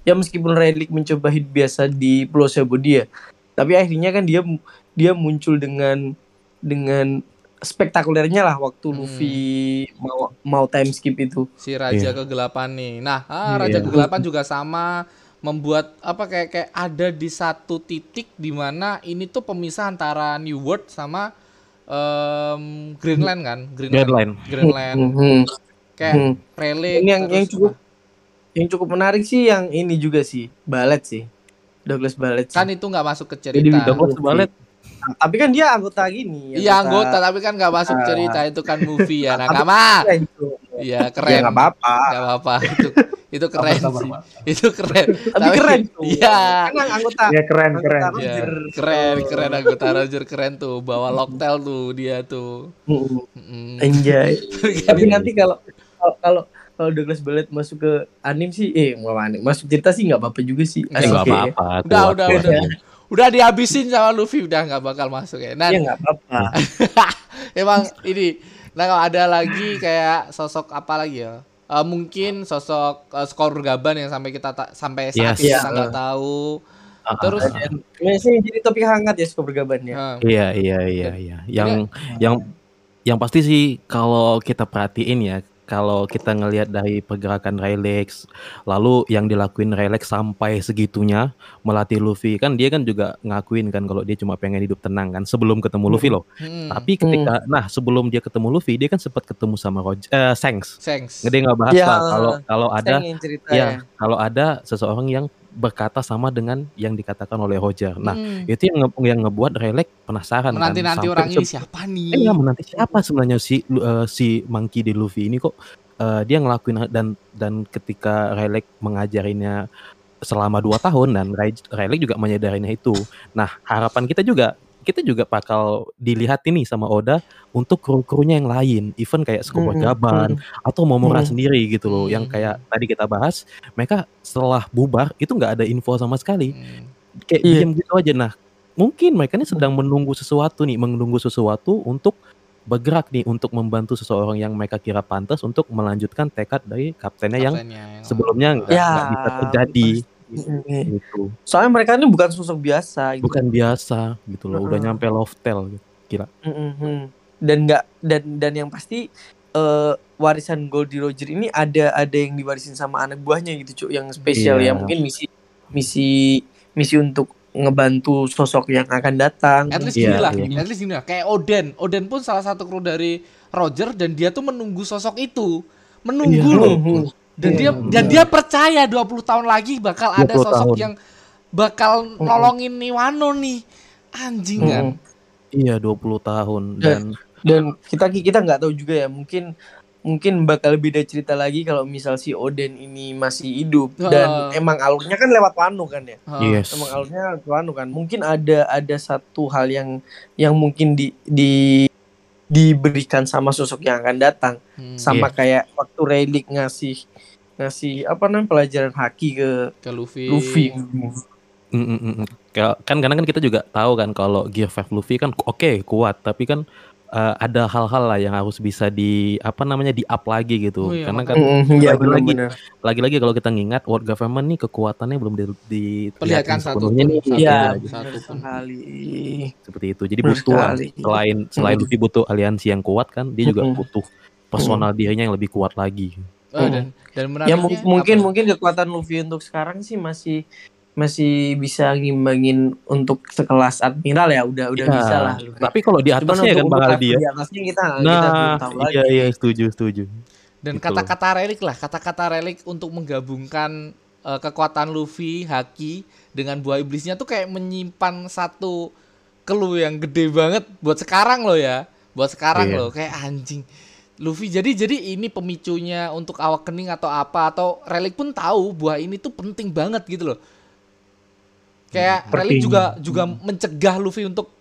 Ya meskipun Relic mencoba hidup biasa di Pulau Sabodia, tapi akhirnya kan dia dia muncul dengan dengan spektakulernya lah waktu Hmm. Luffy mau mau time skip itu. Si Raja Iya. Kegelapan nih. Nah, ah, Iya. Raja Kegelapan juga sama membuat apa kayak kayak ada di satu titik di mana ini tuh pemisah antara New World sama em, Greenland kan? Greenland. Deadline. Greenland. Mhm. Kayak Hmm. Relic Ini yang- yang terus cukup- Yang cukup menarik sih yang ini juga sih, Ballet sih. Douglas Ballet. sih. kan itu nggak masuk ke Jadi cerita. Douglas Douglas Ballet. Tapi kan dia anggota gini. Iya anggota tapi kan nggak masuk Ah. cerita itu kan movie ya nakama. Keren, Cuk. Iya Ya keren. nggak apa-apa. Nggak apa-apa itu itu keren Sabar, sih. Itu keren. Tapi keren tuh. Iya. Kan anggota. Ya keren keren. anggota Iya, Roger. keren keren anggota Roger keren tuh bawa locktail tuh dia tuh. Mm. Kan Tapi nanti kalau kalau kalau Douglas Ballet masuk ke anim sih, eh mau anim, masuk cerita sih nggak apa-apa juga sih. Nggak Eh, Asik nggak ya. apa-apa. udah udah udah udah dihabisin sama Luffy udah nggak bakal masuk ya. Nah Iya nggak apa-apa. emang ini Nah kalau ada lagi kayak sosok apa lagi ya? Eh, mungkin sosok uh, skor gaban yang sampai kita ta- sampai saat Yes. ini Iya. kita nggak tahu. Ah, Terus Ini sih jadi topik hangat ya skor bergabannya. eh, Iya iya iya iya. Yang yang yang pasti sih kalau kita perhatiin ya, kalau kita ngelihat dari pergerakan Rayleigh, lalu yang dilakuin Rayleigh sampai segitunya melatih Luffy kan dia kan juga ngakuin kan kalau dia cuma pengen hidup tenang kan sebelum ketemu Luffy loh. hmm, Tapi ketika nah sebelum dia ketemu Luffy dia kan sempat ketemu sama Roger eh, Shanks. Shanks. Gede nggak bahas Ya. lah kalau kalau ada ya ya. kalau ada seseorang yang berkata sama dengan yang dikatakan oleh Roger. Nah, Hmm. itu yang nge- yang ngebuat Rayleigh penasaran kan. menanti-nanti Sampai orang ini siapa nih? Eh, nggak menanti siapa sebenarnya si eh, si Monkey di Luffy ini kok eh, dia ngelakuin dan dan ketika Rayleigh mengajarinya selama dua tahun dan Rayleigh juga menyadarinya itu. Nah harapan kita juga kita juga bakal dilihat ini sama Oda untuk kru-krunya yang lain, even kayak Scoper Mm-mm, Gaban atau Momora Mm. sendiri gitu loh, yang Mm. kayak tadi kita bahas, mereka setelah bubar itu nggak ada info sama sekali, Hmm. kayak Iya. diam gitu aja. Nah mungkin mereka ini sedang menunggu sesuatu nih, menunggu sesuatu untuk bergerak nih untuk membantu seseorang yang mereka kira pantas untuk melanjutkan tekad dari kaptennya yang Kaptennya yang- sebelumnya nggak Ya, bisa terjadi. Gitu. Soalnya mereka ini bukan sosok biasa gitu. Bukan biasa gitu loh, udah Heeh. nyampe Loftel gitu. Mm-mm. Dan nggak dan dan yang pasti eh, warisan Goldie Roger ini ada ada yang diwarisin sama anak buahnya gitu cuk yang spesial Iya. ya mungkin misi misi misi untuk ngebantu sosok yang akan datang. At least Iya, gini lah, iya. at least gini lah. Kayak Oden, Oden pun salah satu kru dari Roger dan dia tuh menunggu sosok itu, menunggu Iya. loh. Dan Iya, dia bener. dan dia percaya 20 tahun lagi bakal ada 20 sosok tahun. yang bakal nolongin nih Wano nih. Anjing kan. Mhm. Iya 20 tahun Dan- dan kita kita nggak tahu juga ya mungkin mungkin bakal beda cerita lagi kalau misal si Oden ini masih hidup dan Heeh. emang alurnya kan lewat Wano kan ya. Heeh. yes. Emang alurnya lewat Wano kan. Mungkin ada ada satu hal yang yang mungkin di di diberikan sama sosok yang akan datang Hmm, sama kayak waktu Rayleigh ngasih ngasih apa namanya pelajaran haki ke ke Luffy. Luffy. Mm, mm, mm, mm. Kayak- kan karena kan kita juga tahu kan kalau Gear 5 Luffy kan oke kuat tapi kan eh, ada hal-hal lah yang harus bisa di apa namanya di up lagi gitu Oh iya, karena kan Mm, Iya lagi-lagi lagi-lagi kalau kita ngingat world government nih kekuatannya belum di, Perlihatkan diperlihatkan satu nih Iya, benar satu pun. sekali. seperti itu jadi butuh selain selain Mm. Luffy butuh aliansi yang kuat kan dia juga Mm-mm. butuh personal dirinya yang lebih kuat lagi Oh, dan dan Ya menariknya mungkin apa? mungkin kekuatan Luffy untuk sekarang sih masih masih bisa ngimbangin untuk sekelas admiral ya udah udah Ya, bisa lah Luffy. tapi kalau di Cuman atasnya kan untuk- bakal dia di atasnya kita kita belum nah tahu lagi. iya iya setuju setuju Dan Gitu kata-kata relik lah, kata-kata relik untuk menggabungkan eh, kekuatan Luffy, Haki dengan buah iblisnya tuh kayak menyimpan satu clue yang gede banget buat sekarang loh ya. Buat sekarang Iya. loh, kayak anjing. Luffy jadi jadi ini pemicunya untuk awak kening atau apa atau relik pun tahu buah ini tuh penting banget gitu loh. Kayak relik ini. juga juga mencegah Luffy untuk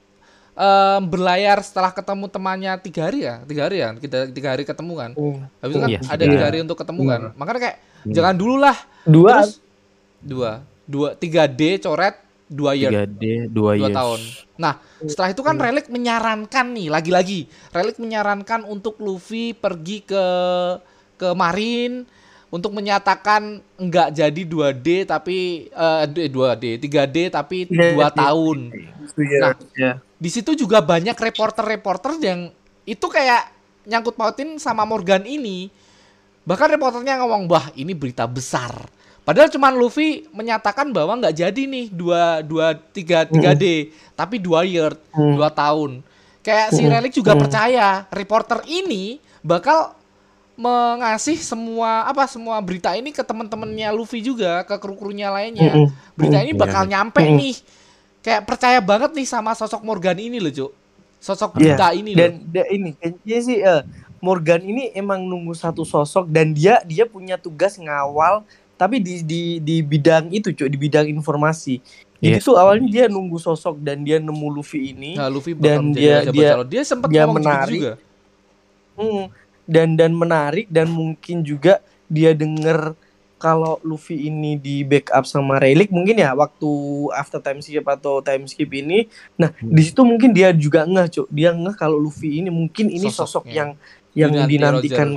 em, berlayar setelah ketemu temannya tiga hari ya, tiga hari ya, kita tiga hari ketemu kan. Hmm. Habis itu kan Iya, ada iya. tiga hari untuk ketemu kan. Makanya kayak Hmm. jangan dulu lah. Dua Terus dua, dua, tiga D coret dua year, 3D 2 dua years tahun. Nah setelah itu kan Relik menyarankan nih, lagi-lagi Relik menyarankan untuk Luffy pergi ke ke Marin untuk menyatakan enggak jadi 2D tapi eh 2D, 3D tapi Iya, dua iya. tahun. Iya, Nah. Di situ juga banyak reporter-reporter yang itu kayak nyangkut pautin sama Morgan ini. Bahkan reporternya ngomong, "Bah, ini berita besar." Padahal cuman Luffy menyatakan bahwa nggak jadi nih dua dua tiga tiga D, tapi dua year, Hmm. dua tahun. Kayak si Hmm. Relik juga Hmm. percaya reporter ini bakal mengasih semua apa semua berita ini ke teman-temannya Luffy juga, ke kru-krunya lainnya. Mm-mm. Berita ini Iya, bakal iya. nyampe Hmm. nih. Kayak percaya banget nih sama sosok Morgan ini loh, Cuk. Sosok Iya, berita ini dan loh. da- ini kayaknya sih eh, Morgan ini emang nunggu satu sosok dan dia dia punya tugas ngawal tapi di di di bidang itu cuy di bidang informasi jadi Yes. tuh awalnya dia nunggu sosok dan dia nemu Luffy ini Nah, Luffy dan dia- dia- dia, dia sempat dia gitu menarik. juga. Hmm, dan dan menarik dan mungkin juga dia denger kalau Luffy ini di backup sama Rayleigh mungkin ya waktu after time skip atau time skip ini nah Hmm. di situ mungkin dia juga ngeh cuk dia ngeh kalau Luffy ini mungkin ini sosok Sosoknya. yang yang Dinanti dinantikan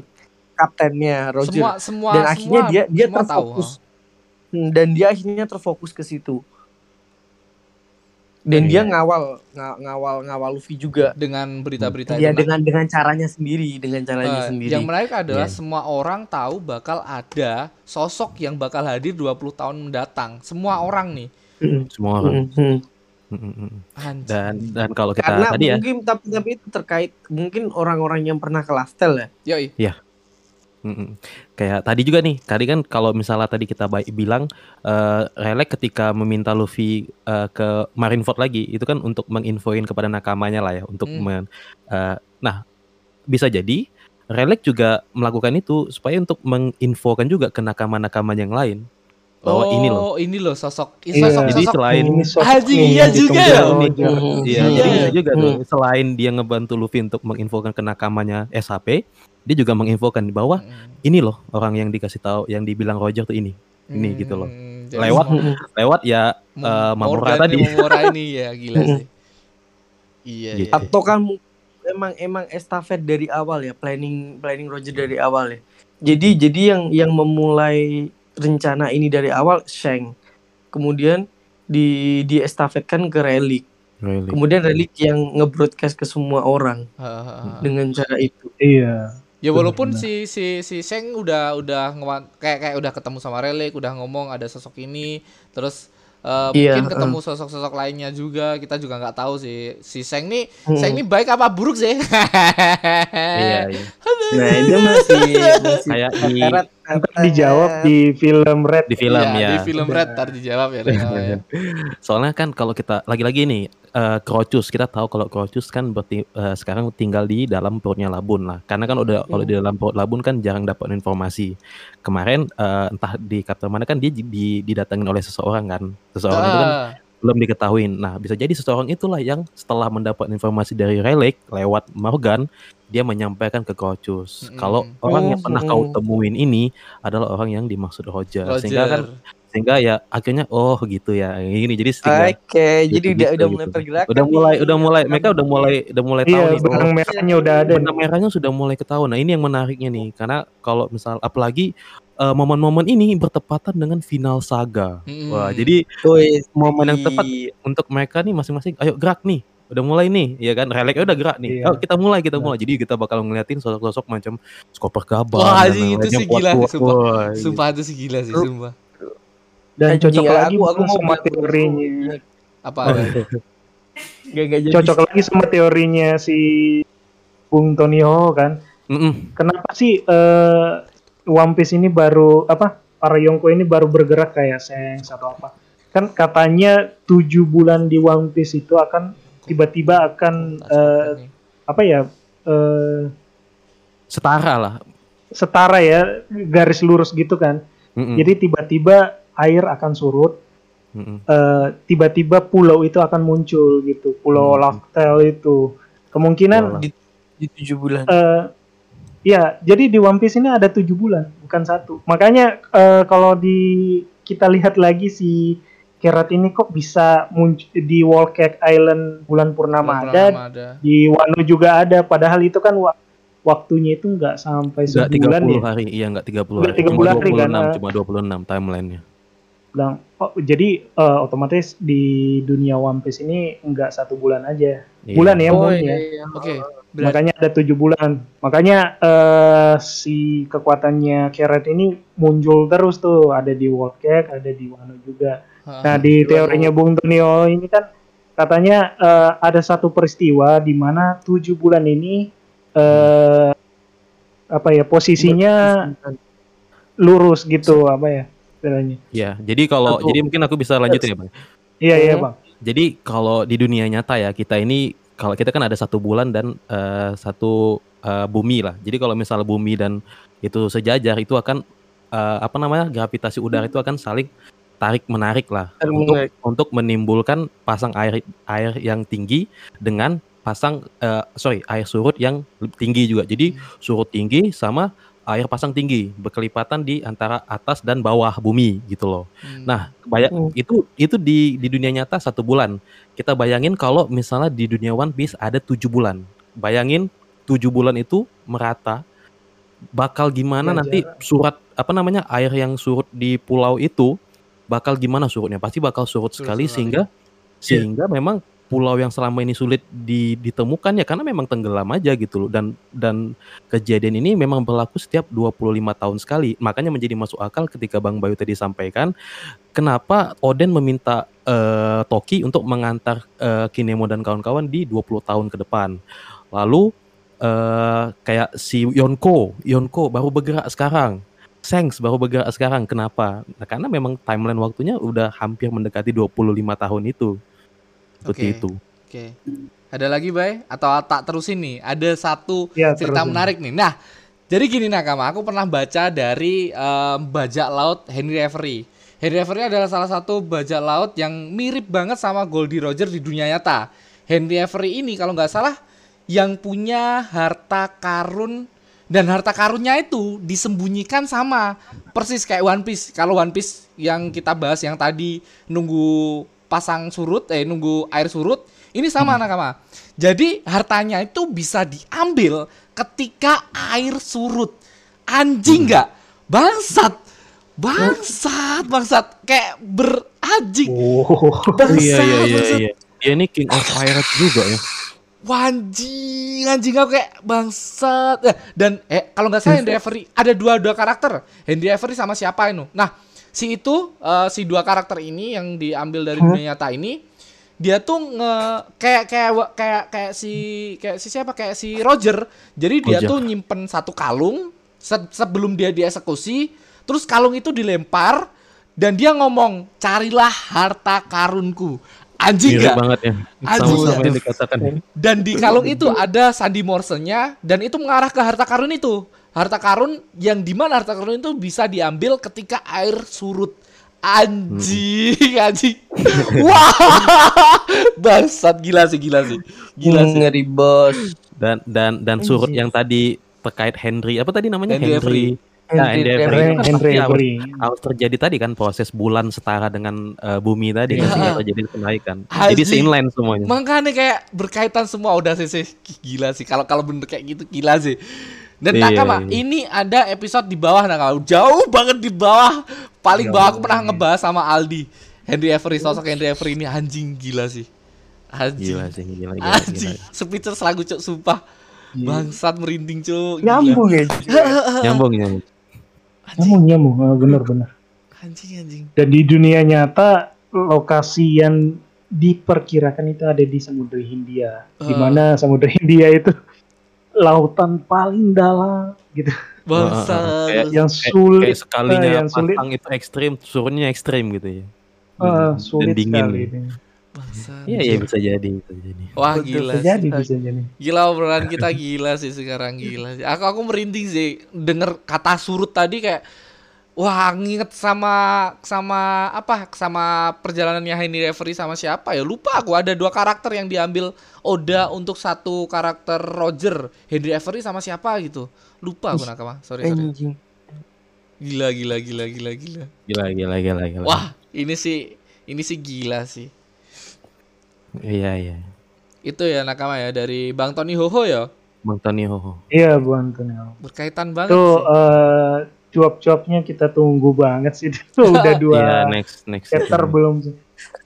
kaptennya Roger Semua semua dan akhirnya semua, dia dia semua tahu, terfokus Hmm, dan dia akhirnya terfokus ke situ dan Iya. dia ngawal nga- ngawal ngawal Luffy juga dengan berita-berita ya dengan dengan caranya sendiri dengan caranya Eh, sendiri yang menarik adalah Iya. semua orang tahu bakal ada sosok yang bakal hadir 20 tahun mendatang. Semua orang nih. Mm, semua orang mm, mm. Mm, mm, mm. Anjing. dan dan kalau kita karena tadi ya mungkin tapi tapi itu terkait mungkin orang-orang yang pernah ke Laftel ya Yoi. Mm-mm. Kayak tadi juga nih, tadi kan kalau misalnya tadi kita baik bilang eh Relek ketika meminta Luffy eh, ke Marineford lagi, itu kan untuk menginfoin kepada nakamanya lah ya, untuk Hmm. men- eh, nah bisa jadi Relek juga melakukan itu supaya untuk menginfokan juga ke nakama-nakama yang lain bahwa ini loh. Oh, ini loh sosok. Ini Iya. sosok, Jadi sosok. selain Haji, iya yang juga ya. Iya, Iya. jadi juga tuh Hmm. selain dia ngebantu Luffy untuk menginfokan ke nakamanya SHP, dia juga menginfokan bahwa Hmm. ini loh orang yang dikasih tahu yang dibilang Roger tuh ini. Ini gitu loh. Hmm, jadi Lewat semua- Lewat ya Mem- eh, Mamura tadi. Mamura ini ya gila sih. Iya, Gitu. iya. atau kan emang emang estafet dari awal ya planning planning Roger dari awal ya jadi jadi yang yang memulai rencana ini dari awal Shang kemudian di di estafetkan ke Relic Really. kemudian Relic yang nge-broadcast ke semua orang Ha, ha, ha. dengan cara itu Iya. Ya walaupun Benar. si si si Seng udah udah ngewan- kayak kayak udah ketemu sama Relic, udah ngomong ada sosok ini, terus eh, Iya, mungkin ketemu sosok-sosok lainnya juga, kita juga nggak tahu sih. Si Seng nih, Hmm. Seng nih baik apa buruk sih? Iya, iya. nah itu masih masih Kayak di dijawab di film Red. di film Iya, ya. Di film Red ntar dijawab ya. Ren. Oh, ya. Soalnya kan kalau kita lagi-lagi nih eh Crocus kita tahu kalau Crocus kan berti, eh, sekarang tinggal di dalam perutnya Labun lah. Karena kan udah kalau di dalam perut Labun kan jarang dapat informasi. Kemarin eh, entah di chapter mana kan dia di- di- didatengin oleh seseorang kan. Seseorang itu kan Ah, belum diketahui. Nah, bisa jadi seseorang itulah yang setelah mendapat informasi dari Relic lewat Morgan, dia menyampaikan ke Crocus Mm-mm. kalau orang yang Oh, pernah kau mm. temuin ini adalah orang yang dimaksud Roger. Sehingga kan Roger. sehingga ya akhirnya oh gitu ya. Ini jadi tinggal Oke, jadi gitu, udah gitu, udah mulai gitu. pergerakan. udah mulai nih. udah mulai mereka udah mulai udah mulai tahu Iya, nih oh, benang merahnya udah ada. benang merahnya sudah mulai ketahuan. Nah, ini yang menariknya nih karena kalau misal apalagi eh, momen-momen ini bertepatan dengan final saga. Mm-mm. Wah, jadi Wih, momen yang tepat untuk mereka nih masing-masing ayo gerak nih udah mulai nih ya kan releknya udah gerak nih Iya. ayo kita mulai kita Iya. mulai jadi kita bakal ngeliatin sosok-sosok macam Skoper Gaban Wah, dan anjing, itu sih gila, kuat-kuat. sumpah. Wah, Sumpah itu sih gila sih, sumpah. Dan Anjing, cocok ya, lagi aku aku mau sama teorinya. Apa? Gak, gak jadi. Cocok lagi sama teorinya si Bung Tony Ho kan. Mm-mm. Kenapa sih eh One Piece ini baru apa? Para Yonko ini baru bergerak kayak Seng atau apa? Kan katanya tujuh bulan di One Piece itu akan tiba-tiba akan eh, apa ya? eh setara lah setara ya garis lurus gitu kan. Mm-mm. Jadi tiba-tiba air akan surut, eh, tiba-tiba pulau itu akan muncul gitu, pulau Hmm. Laftel itu. Kemungkinan di, di tujuh bulan. eh ya, jadi di One Piece ini ada tujuh bulan, bukan satu. Makanya eh, kalau di kita lihat lagi si Kerat ini kok bisa muncul di Wall Cake Island bulan purnama Bulan ada, purnama ada. di Wano juga ada. Padahal itu kan wa- waktunya itu nggak sampai Enggak sebulan 30 ya. hari, iya enggak 30 Nggak hari. 30 Cuma hari kan, 26, ah. cuma 26 timelinenya. bilang oh jadi eh, otomatis di dunia One Piece ini nggak satu bulan aja Iya. bulan ya oh iya, ya iya. Oke. Berarti makanya ada tujuh bulan. Makanya eh, si kekuatannya Keret ini muncul terus tuh. Ada di World Cake ada di Wano juga. Nah di teorinya Bung Tonio ini kan katanya eh, ada satu peristiwa di mana tujuh bulan ini eh, apa ya posisinya lurus gitu apa ya istilahnya. Iya, jadi kalau jadi mungkin aku bisa lanjut ya, Bang. iya iya Hmm. bang. Jadi kalau di dunia nyata ya kita ini kalau kita kan ada satu bulan dan eh, satu eh, bumi lah. Jadi kalau misal bumi dan itu sejajar itu akan eh, apa namanya gravitasi udara itu akan saling tarik menarik lah untuk untuk menimbulkan pasang air air yang tinggi dengan pasang eh, sorry air surut yang tinggi juga. Jadi surut tinggi sama air pasang tinggi berkelipatan di antara atas dan bawah bumi gitu loh. Hmm. Nah, bayang Hmm. itu itu di di dunia nyata satu bulan. Kita bayangin kalau misalnya di dunia One Piece ada tujuh bulan. Bayangin tujuh bulan itu merata bakal gimana Ya, nanti surat apa namanya air yang surut di pulau itu bakal gimana surutnya pasti bakal surut Surut sekali sekali. sehingga sehingga memang pulau yang selama ini sulit di- ditemukan ya karena memang tenggelam aja gitu loh. Dan dan kejadian ini memang berlaku setiap 25 tahun sekali. Makanya menjadi masuk akal ketika Bang Bayu tadi sampaikan kenapa Oden meminta eh, Toki untuk mengantar eh, Kinemo dan kawan-kawan di 20 tahun ke depan. Lalu eh, kayak si Yonko Yonko baru bergerak sekarang. Sengs baru bergerak sekarang. Kenapa? Nah, karena memang timeline waktunya udah hampir mendekati 25 tahun itu seperti Oke. itu Oke. Ada lagi, Bay? Atau tak terusin nih? Ada satu Ya, cerita terusin. menarik nih. Nah, jadi gini Nakama, aku pernah baca dari em, bajak laut Henry Avery. Henry Avery adalah salah satu bajak laut yang mirip banget sama Goldie Roger di dunia nyata. Henry Avery ini kalau nggak salah yang punya harta karun dan harta karunnya itu disembunyikan sama persis kayak One Piece. Kalau One Piece yang kita bahas yang tadi nunggu pasang surut eh nunggu air surut, ini sama nakama. Jadi hartanya itu bisa diambil ketika air surut. Anjing nggak? Bangsat. Bangsat, bangsat kayak beranjing. Oh, Bangsat. iya iya iya bangsat. iya dia ini king of pirate juga ya Wanjing, anjing aku kayak bangsat. Eh, dan eh kalau nggak salah Henry Avery ada dua dua karakter. Henry Avery sama siapa itu? Nah, si itu eh, si dua karakter ini yang diambil dari dunia nyata ini dia tuh nge kayak kayak kayak kayak si kayak si siapa kayak si Roger. Jadi dia Roger. tuh nyimpen satu kalung se- sebelum dia dieksekusi, terus kalung itu dilempar dan dia ngomong, "Carilah harta karunku." Anjing mirip nggak? banget ya Anjing sama seperti yang dikatakan ya. Dan di kalung itu ada sandi morsenya dan itu mengarah ke harta karun itu. Harta karun yang di mana harta karun itu bisa diambil ketika air surut. Anjing, anjing. Wah, bangsat gila sih, gila sih. Gila sih. Ngeri bos. dan dan dan surut Anjir. yang tadi terkait Henry apa tadi namanya Henry Henry. Ya, Henry Henry kan Henry pasti harus- terjadi tadi kan proses bulan setara dengan eh, bumi tadi kan Iya. sehingga terjadi kenaikan jadi seinline semuanya Makanya kayak berkaitan semua udah sih, sih. gila sih. Kalau kalau bener kayak gitu gila sih. Dan Iya, Nakama, iya. ini ada episode di bawah Nakama, jauh banget di bawah. Paling bawah aku pernah ngebahas sama Aldi. Henry Avery, sosok Henry Avery ini anjing gila sih. Anjing. gila sih gila gila, Anjing, gila. speechless lagu cuk sumpah. Bangsat merinding cuk. Gila. Nyambung ya. nyambung nyambung nyamuk nyamuk, Ah, bener-bener. Anjing anjing. Dan di dunia nyata lokasi yang diperkirakan itu ada di Samudra Hindia, di Ah. mana Samudra Hindia itu lautan paling dalam gitu, Bangsat. Kayak- yang sulit, kayak sekalinya yang sulit, itu ekstrim surutnya ekstrim gitu ya eh, Dan sulit dingin. sekali. ini. Bangsat. iya iya bisa jadi bisa jadi Wah Betul, gila. Bisa jadi, bisa jadi. Gila obrolan kita gila sih sekarang gila sih. Aku aku merinding sih denger kata surut tadi kayak wah nginget sama sama apa? Sama perjalanannya Henry Avery sama siapa ya? Lupa aku ada dua karakter yang diambil Oda untuk satu karakter Roger. Henry Avery sama siapa gitu? Lupa aku nakama sorry sorry. Anjing. gila gila gila gila gila. Gila gila gila gila. Wah ini sih ini sih gila sih. Iya iya. Itu ya nakama ya dari Bang Tony Hoho ya? Bang Tony Hoho Iya, Bu Antonio. berkaitan banget Itu sih. eh, cuap-cuapnya kita tunggu banget sih. Itu udah dua iya next next chapter belum sih.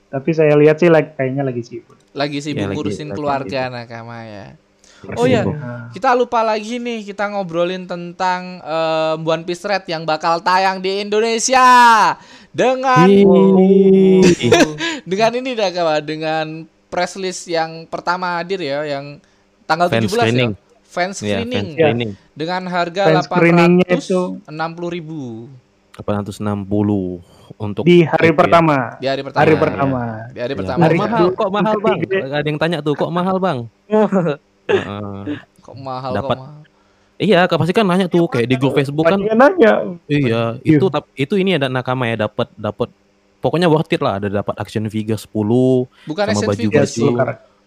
Tapi saya lihat sih like, kayaknya lagi sibuk. lagi sibuk Ya, lagi- ngurusin lagi keluarga sibuk. nakama ya Oh. Nah, Kita lupa lagi nih, kita ngobrolin tentang em, One Piece Red yang bakal tayang di Indonesia dengan dengan ini dah kawan, dengan press list yang pertama hadir ya, yang tanggal Fan 17 screening. ya. Fan Iya, screening fan screening. Dengan harga itu 860 ribu 860 untuk di hari tiket. pertama. di hari pertama. Hari ya. pertama. Di hari Iya. pertama. Hari mahal, kok mahal bang? Ada yang tanya tuh, kok mahal bang? Heeh. Kok mahal Dapat kok mahal. iya, pasti kan nanya tuh kayak di grup Facebook kan. Yang nanya. Iya, Iya. itu itu ini ada nakama ya dapat dapat pokoknya worth it lah ada dapat action figure 10 Bukan sama action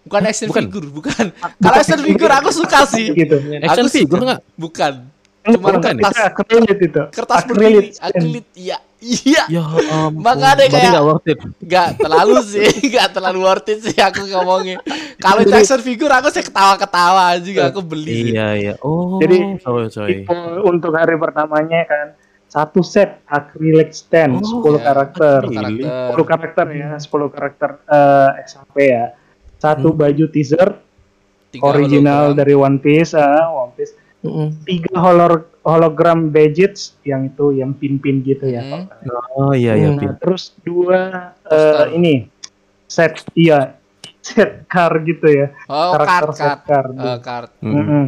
Ya. Bukan action Bukan. figure, bukan. Kalau action figure aku suka sih. gitu. Action Aku figure enggak? Bukan. Cuma Bukan ya? kertas Itu akrilit itu. kertas Akrilit akrilit. Iya. Iya. Ya ampun. Makanya kayak- nggak worth it. Gak terlalu sih, gak terlalu worth it sih aku ngomongin. Kalau itu action figure aku sih ketawa-ketawa juga aku beli sih. Iya iya. Oh. Jadi, sorry sorry. Itu untuk hari pertamanya kan satu set acrylic stand Oh, 10 ya. karakter. Acrylic. Karakter. 10 karakter ya, 10 karakter eh, SHP ya. Satu Hmm. baju teaser Tiga original hologram. dari One Piece, ah, One Piece. Mm-mm. Tiga holor hologram badges yang itu yang pin-pin gitu ya. Hmm. Oh iya iya. Hmm. Pin. Nah, terus dua eh, Poster. ini set iya set car gitu ya. Oh, karakter card, set card. car. Eh, card. Mm-mm. Mm-mm.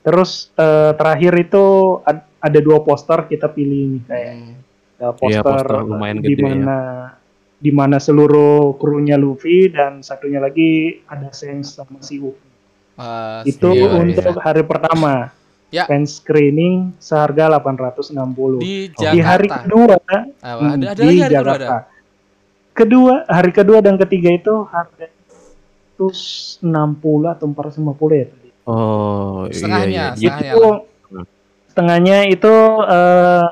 Terus eh, terakhir itu ad- ada dua poster kita pilih ini kayak Hmm. ada Iya, poster, poster lumayan di gede ya. Di mana seluruh krunya Luffy dan satunya lagi ada Shanks sama si Luffy. Ah, Itu iya, untuk hari pertama. Ya. Fan screening seharga 860. di Di Jakarta. hari kedua Apa? hmm, Ada, ada di lagi hari kedua Jakarta. ada. Kedua, hari kedua dan ketiga itu harga 160 atau 450 ya tadi. Oh Setengahnya, iya iya. setengahnya. Itu Hmm. setengahnya itu eh,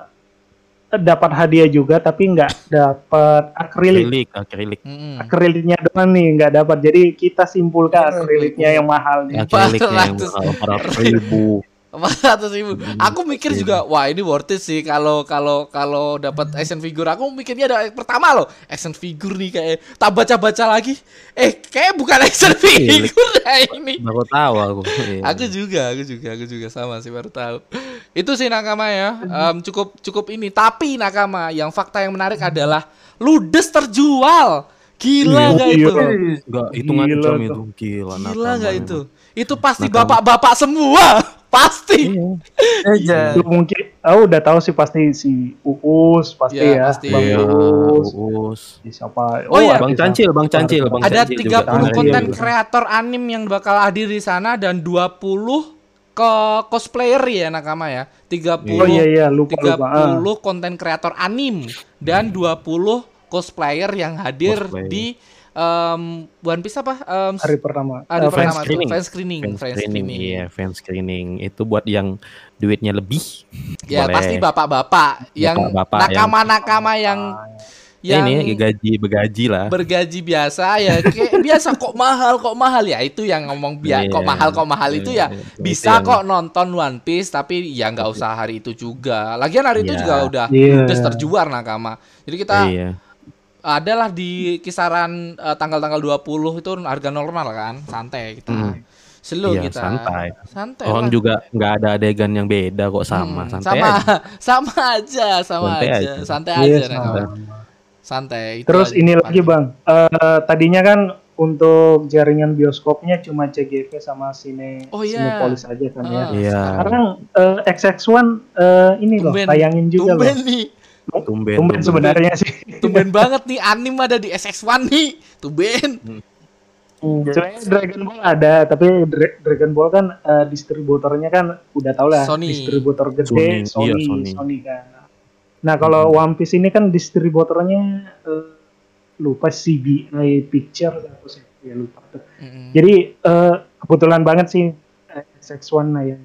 dapat hadiah juga tapi nggak dapat akrilik. Akrilik, akrilik. Mm-mm. Akriliknya doang nih nggak dapat. Jadi kita simpulkan akriliknya yang mahal nih. Akriliknya yang 400. mahal, 400 ribu. Empat ratus ribu. Hmm, Aku mikir juga, wah ini worth it sih kalau kalau kalau dapat action figure. Aku mikirnya ada pertama loh, action figure nih kayak tak baca baca lagi. Eh, kayak bukan action figure dah ini. Baru tahu aku. Iya. Aku juga, aku juga, aku juga sama sih baru tahu. Itu sih nakama ya, Em, cukup cukup ini. Tapi nakama yang fakta yang menarik adalah ludes terjual. Gila nggak Iya. itu? Enggak, itu Gila ngancam tuh. itu. Gila, nggak emang. itu? Itu pasti bapak-bapak semua, pasti. Aja. Lu mungkin oh udah tahu sih pasti si Uus pasti Iya, ya. pasti. Bang Iya, Uus. Uus. Si siapa? Oh, iya. Bang artis Cancil, Bang Cancil, Bang Ada Cancil 30 juga. Iya, konten iya. kreator anim yang bakal hadir di sana dan 20 ke cosplayer ya nakama ya. 30 Oh iya iya lupa lupa. Ah. 30 konten kreator anim dan 20 cosplayer yang hadir Cosplayer. di em, One Piece apa? Em, Hari pertama. hari Eh, fan pertama tuh, screening. fan screening, Fan fan screening, screening. iya, fan screening. Itu buat yang duitnya lebih. Ya Boleh. pasti bapak-bapak yang Bapak-bapak yang- nakama-nakama yang yang Ini gaji begaji lah. bergaji biasa ya kayak biasa kok mahal kok mahal ya itu yang ngomong biar Iya. kok mahal kok mahal itu ya Iya, itu bisa yang- kok nonton One Piece tapi ya nggak usah hari itu juga lagian hari itu Iya. juga udah Iya. udah terjual nakama jadi kita Iya. Adalah di kisaran eh, tanggal-tanggal 20 itu harga normal kan santai kita Hmm. slow Iya, kita santai. santai Orang lah. juga nggak ada adegan yang beda kok sama. Hmm, Santai sama aja. sama aja sama Santai aja. aja. santai Iya, aja nakama santai itu Terus aja. ini lagi bang, Eh, tadinya kan untuk jaringan bioskopnya cuma CGV sama Cine Oh, iya. Cinepolis aja kan ya. Ah, Iya. Sekarang eh, XX1 eh, ini loh Tumben. tayangin juga tumben loh. nih Tumben, Tumben sebenarnya sih. Tumben banget nih anim ada di SX1 nih. Tumben. Sebenarnya Dragon Ball ada, tapi Dra- Dragon Ball kan eh, distributornya kan udah tau lah Sony. distributor Sony, gede Sony, iya, Sony, Sony. kan. Nah kalau One Piece ini kan distributornya eh, lupa CBI Picture atau sih ya lupa tuh. Mm-mm. Jadi eh, kebetulan banget sih eh, SX1 nah yang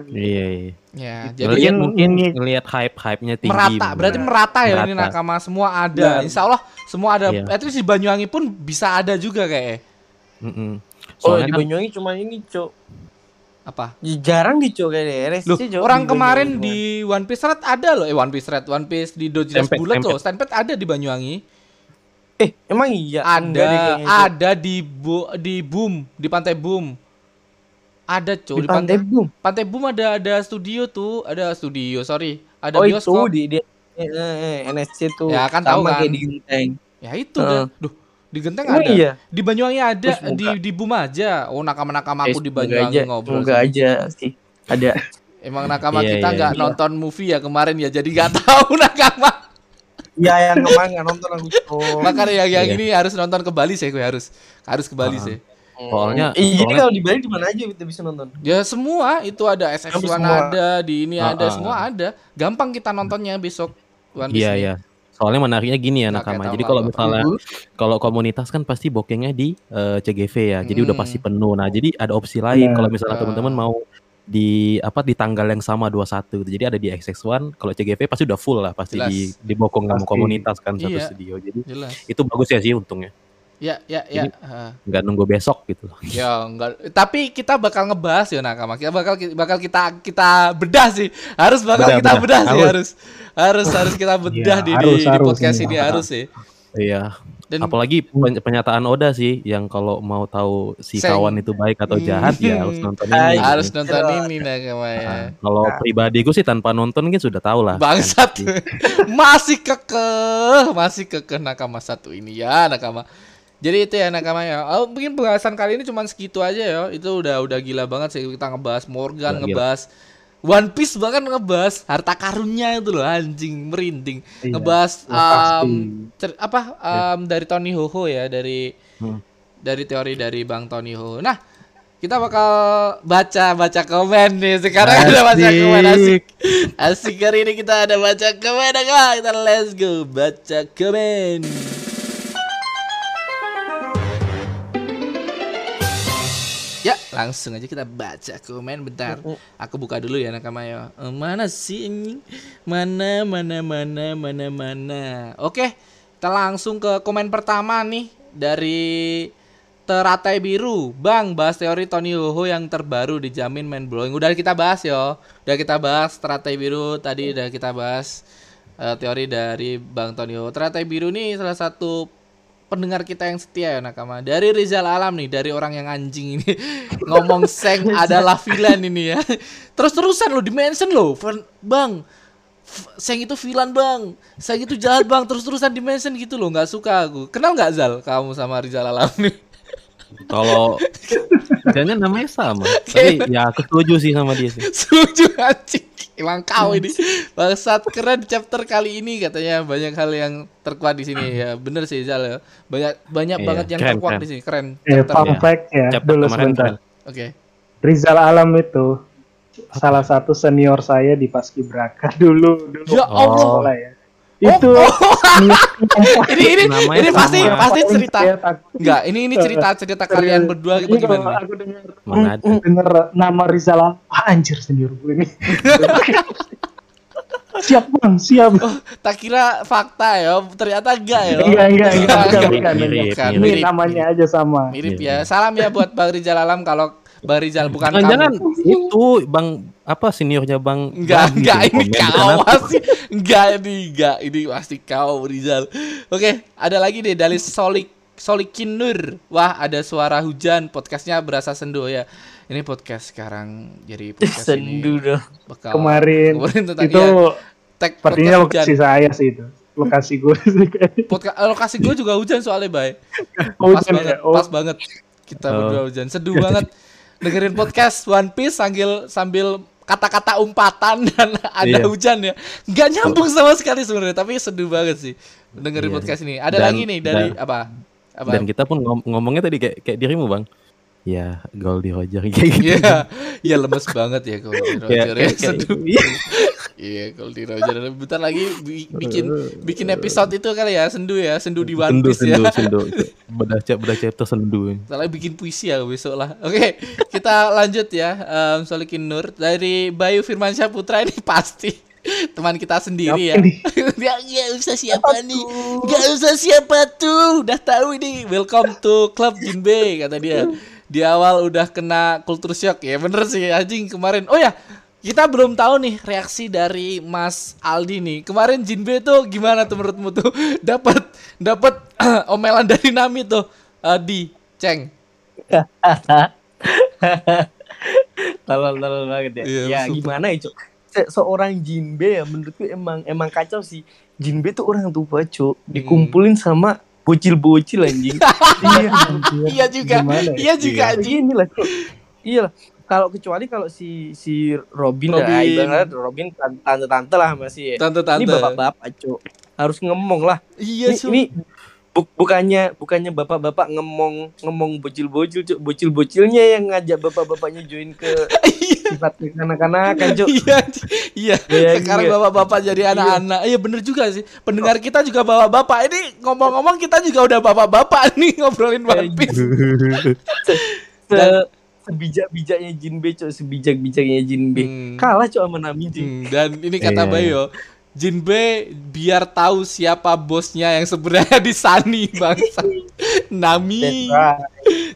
anime. Iya, iya. Ya, Jadi jadi Ngeliat kan mungkin ini- ngelihat hype-hype-nya tinggi. merata. Berarti merata ya ini Merata. nakama semua ada. Nah. Insya Allah semua ada. Iya. At least di Banyuwangi pun bisa ada juga kayak Mm-mm. Oh Soalnya di kan Banyuwangi cuma ini cok. apa? Jarang di cok kayaknya Loh, Cok, orang di kemarin di One Piece Red ada loh. Eh One Piece Red, One Piece di Dojiras Stampede, Bulat Stampede. loh. Stampede ada di Banyuwangi. Eh emang iya Ada, ada di bu, di Boom, di Pantai Boom. Ada cuy di pantai Bum. Pantai Boom ada ada studio tuh, ada studio, sorry. Ada Oh itu bioskop. di di eh, eh, NSC tuh. Ya, kan tahu kan. kayak di Genteng. Ya itu Heeh. kan. Duh, di Genteng Emang ada. iya. Di Banyuwangi ada, di di Boom aja. Oh, nakama-nakama aku Eh, di Banyuwangi aja, ngobrol. Semoga sih. aja sih. Ada. Emang nakama Iya, kita iya, nggak iya. nonton movie ya kemarin ya, jadi nggak tahu nakama. Ya yang kemarin nggak nonton aku Cok. Makanya yang, yang Iya. ini harus nonton ke Bali sih, gue harus harus ke Bali Ah. sih. Soalnya- Eh, jadi kalau di Bali di mana aja kita bisa nonton? Ya semua itu ada Hampir SX1 semua. ada, di ini Ah, ada, ah, semua ada. Gampang kita nontonnya besok. One Iya, iya. Soalnya menariknya gini ya nakama. Jadi kalau misalnya kalau komunitas kan pasti bokengnya di eh, CGV ya. Jadi udah Hmm. pasti penuh. Nah, jadi ada opsi lain Benar. kalau misalnya Ah. teman-teman mau di apa di tanggal yang sama 21 gitu. Jadi ada di XX1, kalau CGV pasti udah full lah pasti Jelas. di dibokong sama Pasti. komunitas kan satu Iya. studio. Jadi Jelas. itu bagus ya sih untungnya. Ya, ya, ya. Jadi- Heeh. nggak nunggu besok gitu Ya enggak, tapi kita bakal ngebahas ya nakama. Kita bakal bakal kita kita bedah sih. Harus bakal Bedah, kita bedah. bedah, sih Harus. harus. Harus harus kita bedah Ya, di, harus, di, di harus podcast ini. ini harus sih. iya Dan apalagi pernyataan Oda sih yang kalau mau tahu si Seng. kawan itu baik atau jahat ya harus nonton ini Ay, gitu. harus nonton ini nakama ya. Nah, kalau pribadi gue sih tanpa nonton kan sudah tahu lah Bangsat. masih kekeh, masih kekeh nakama satu ini ya nakama. Jadi itu ya nakama ya. Oh, mungkin pembahasan kali ini cuma segitu aja ya. Itu udah udah gila banget sih kita ngebahas Morgan, Gila, gila. ngebahas One Piece bahkan ngebahas harta karunnya itu loh anjing merinding. Iya, ngebahas um, cer- apa um, dari Tony Hoho ya dari Hmm. dari teori dari Bang Tony Hoho. Nah, kita bakal baca baca komen nih. Sekarang ada baca komen asik. Asik hari ini kita ada baca komen. Kita let's go baca komen. Ya, langsung aja kita baca komen bentar. Aku buka dulu ya nakama ya. Eh, mana sih ini? Mana mana mana mana mana. Oke, kita langsung ke komen pertama nih dari Teratai Biru. Bang, bahas teori Tony Hoho yang terbaru dijamin main blowing. Udah kita bahas yo. Udah kita bahas Teratai Biru tadi udah kita bahas eh, teori dari Bang Tony Hoho. Teratai Biru nih salah satu pendengar kita yang setia ya nakama. Dari Rizal Alam nih dari orang yang anjing ini. Ngomong seng adalah villain ini ya. Terus terusan lo dimention lo bang. Seng itu villain bang. Seng itu jahat bang. Terus terusan dimention gitu loh nggak suka aku. Kenal nggak Zal kamu sama Rizal Alam nih kalau kayaknya namanya sama tapi ya aku setuju sih sama dia sih setuju anjing emang kau ini bangsat keren chapter kali ini katanya banyak hal yang terkuat di sini ya bener sih Zal ya banyak banyak Iya, banget yang keren, terkuat keren. di sini keren Eh, chapter fun ya. fact ya, Chapter dulu sebentar. oke Rizal Alam itu salah satu senior saya di Paskibraka dulu dulu. Ya Allah. Sekolah ya. Itu ini ini Namanya ini pasti sama. pasti cerita enggak ini ini cerita cerita kalian berdua gitu Iya, gimana? Aku dengar Mana ada. dengar nama Rizal. Ah, anjir senior gue ini. siap bang, siap. tak kira fakta ya ternyata enggak ya Enggak, enggak, enggak, bukan, Enggak. bukan, Mirip. Ini namanya aja sama. mirip ya salam ya buat Bang Rizal Alam kalau Bang Rizal bukan Jangan-jangan kamu itu bang apa seniornya bang Enggak, Bang enggak ini kau pasti enggak ini enggak ini pasti kau Rizal. Oke, ada lagi deh dari Solik Solikin Nur. Wah, ada suara hujan. Podcastnya berasa sendu ya. Ini podcast sekarang jadi podcast Sendu ini dah. bakal Kemarin kemarin tentang itu iya, tag sepertinya lokasi saya sih itu. Lokasi gue sih kayaknya. Podcast lokasi gue juga hujan soalnya, Bay. Oh, Pas hujan banget, ya? Oh. pas banget. Kita Oh. berdua hujan. Seduh banget dengerin podcast One Piece sambil sambil kata-kata umpatan dan ada Iya. hujan ya. Nggak nyambung sama sekali sebenarnya, tapi seduh banget sih dengerin Iya. podcast ini. Ada Dan- lagi nih dari dan- apa? Apa? Dan kita pun ngom- ngomongnya tadi kayak kayak dirimu bang. Ya Goldie Roger kayak gitu. Iya, iya lemes banget ya kalau Kayak- Roger ya. kayak- kayak- Seduh. Iya, kalau di Roger. Bentar lagi bi- bikin bikin episode itu kali ya, sendu ya, sendu di One sendu, Piece ya. sendu, sendu. Bedah cep, bedah chapter sendu. Salah bikin puisi ya besok lah. Oke, kita lanjut ya. Um, Solikin Nur dari Bayu Firmansyah Putra ini pasti teman kita sendiri ya. Dia nggak usah siapa nih, nggak usah siapa tuh. Udah tahu ini. Welcome to Club Jinbe kata dia. Di awal udah kena kultur shock ya. Bener sih anjing kemarin. Oh ya, kita belum tahu nih reaksi dari Mas Aldi nih. Kemarin Jinbe tuh gimana tuh menurutmu tuh? Dapat dapat omelan dari Nami tuh. eh, di Ceng. Tolol tolol banget ya. Iya, ya gimana ya, Cok? Se- seorang Jinbe ya menurutku emang emang kacau sih. Jinbe tuh orang tua, Cok. Dikumpulin sama bocil-bocil anjing. iya. Iya juga. Gimana ya? Iya juga anjing. Ini lah. Iya lah. Kalau kecuali kalau si si Robin, Robin. ya, ibarat Robin tan- tante-tante lah masih ya. Tante-tante. Ini bapak-bapak, Cok. Harus ngomong lah. Iya, ini, ini bu- bukannya bukannya bapak-bapak ngomong ngomong bocil-bocil, Cok. Bocil-bocilnya yang ngajak bapak-bapaknya join ke sifat kanak-kanakan, Cok. Iya, anjing. iya. Iya, Sekarang iya. bapak-bapak jadi anak-anak. Iya bener juga sih. Pendengar kita juga bapak-bapak. Ini ngomong-ngomong kita juga udah bapak-bapak nih ngobrolin One Piece. Se Dan- sebijak-bijaknya Jinbe, Cok. Sebijak-bijaknya Jinbe. Hmm. Kalah, Cok, sama Nami, Cok. Hmm, dan ini kata Iya, Bayo, Jinbe biar tahu siapa bosnya yang sebenarnya di Sunny bangsa. Nami. That's right.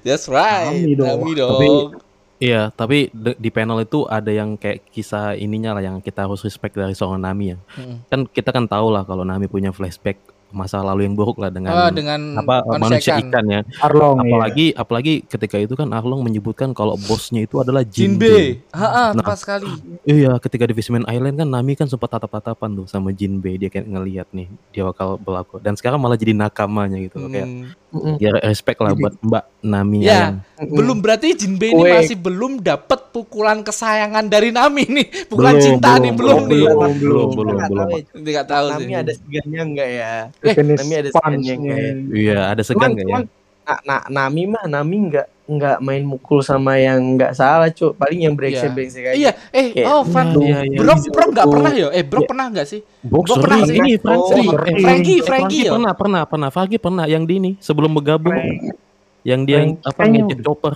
That's right. Nami dong. Nami dong. Tapi- Iya, tapi di panel itu ada yang kayak kisah ininya lah yang kita harus respect dari seorang Nami ya. Mm. Kan kita kan tahu lah kalau Nami punya flashback masa lalu yang buruk lah dengan Oh, dengan apa manusia ikan ya. Arlong. Apalagi apalagi ketika itu kan Arlong menyebutkan kalau bosnya itu adalah Jinbe. Jinbe. Ha, Nah. tepat sekali. Iya, ketika di Fishman Island kan Nami kan sempat tatap-tatapan tuh sama Jinbe. Dia kayak ngelihat nih dia bakal berlaku. Dan sekarang malah jadi nakamanya gitu loh. Kayak Hmm. Mm-mm. ya respect lah buat Mbak Nami Ya. yang. Belum berarti Jinbe ini masih belum dapat pukulan kesayangan dari Nami nih. Pukulan Belum, cinta belum, nih belum, belum, nih. belum, Belum, belum, belum, belum. tahu ya, tahu sih. Nami ada segannya enggak ya? Jenis Nami ada segannya kayak- Iya, ada segan Cuman, nggak ya? Cuman na, na- Nami mah Nami nggak nggak main mukul sama yang nggak salah cuk paling yang brengsek brengsek aja Iya, eh, Kayak- oh, Frank, Iya, iya. Brok, Brok nggak pernah ya? Eh, Brok Iya. pernah nggak sih? Gua pernah sih. Ini Frankie, Oh, eh, Frankie, Frankie, ya? pernah, pernah, pernah. Frankie pernah yang di ini sebelum bergabung yang dia Frankie apa ngejek chopper.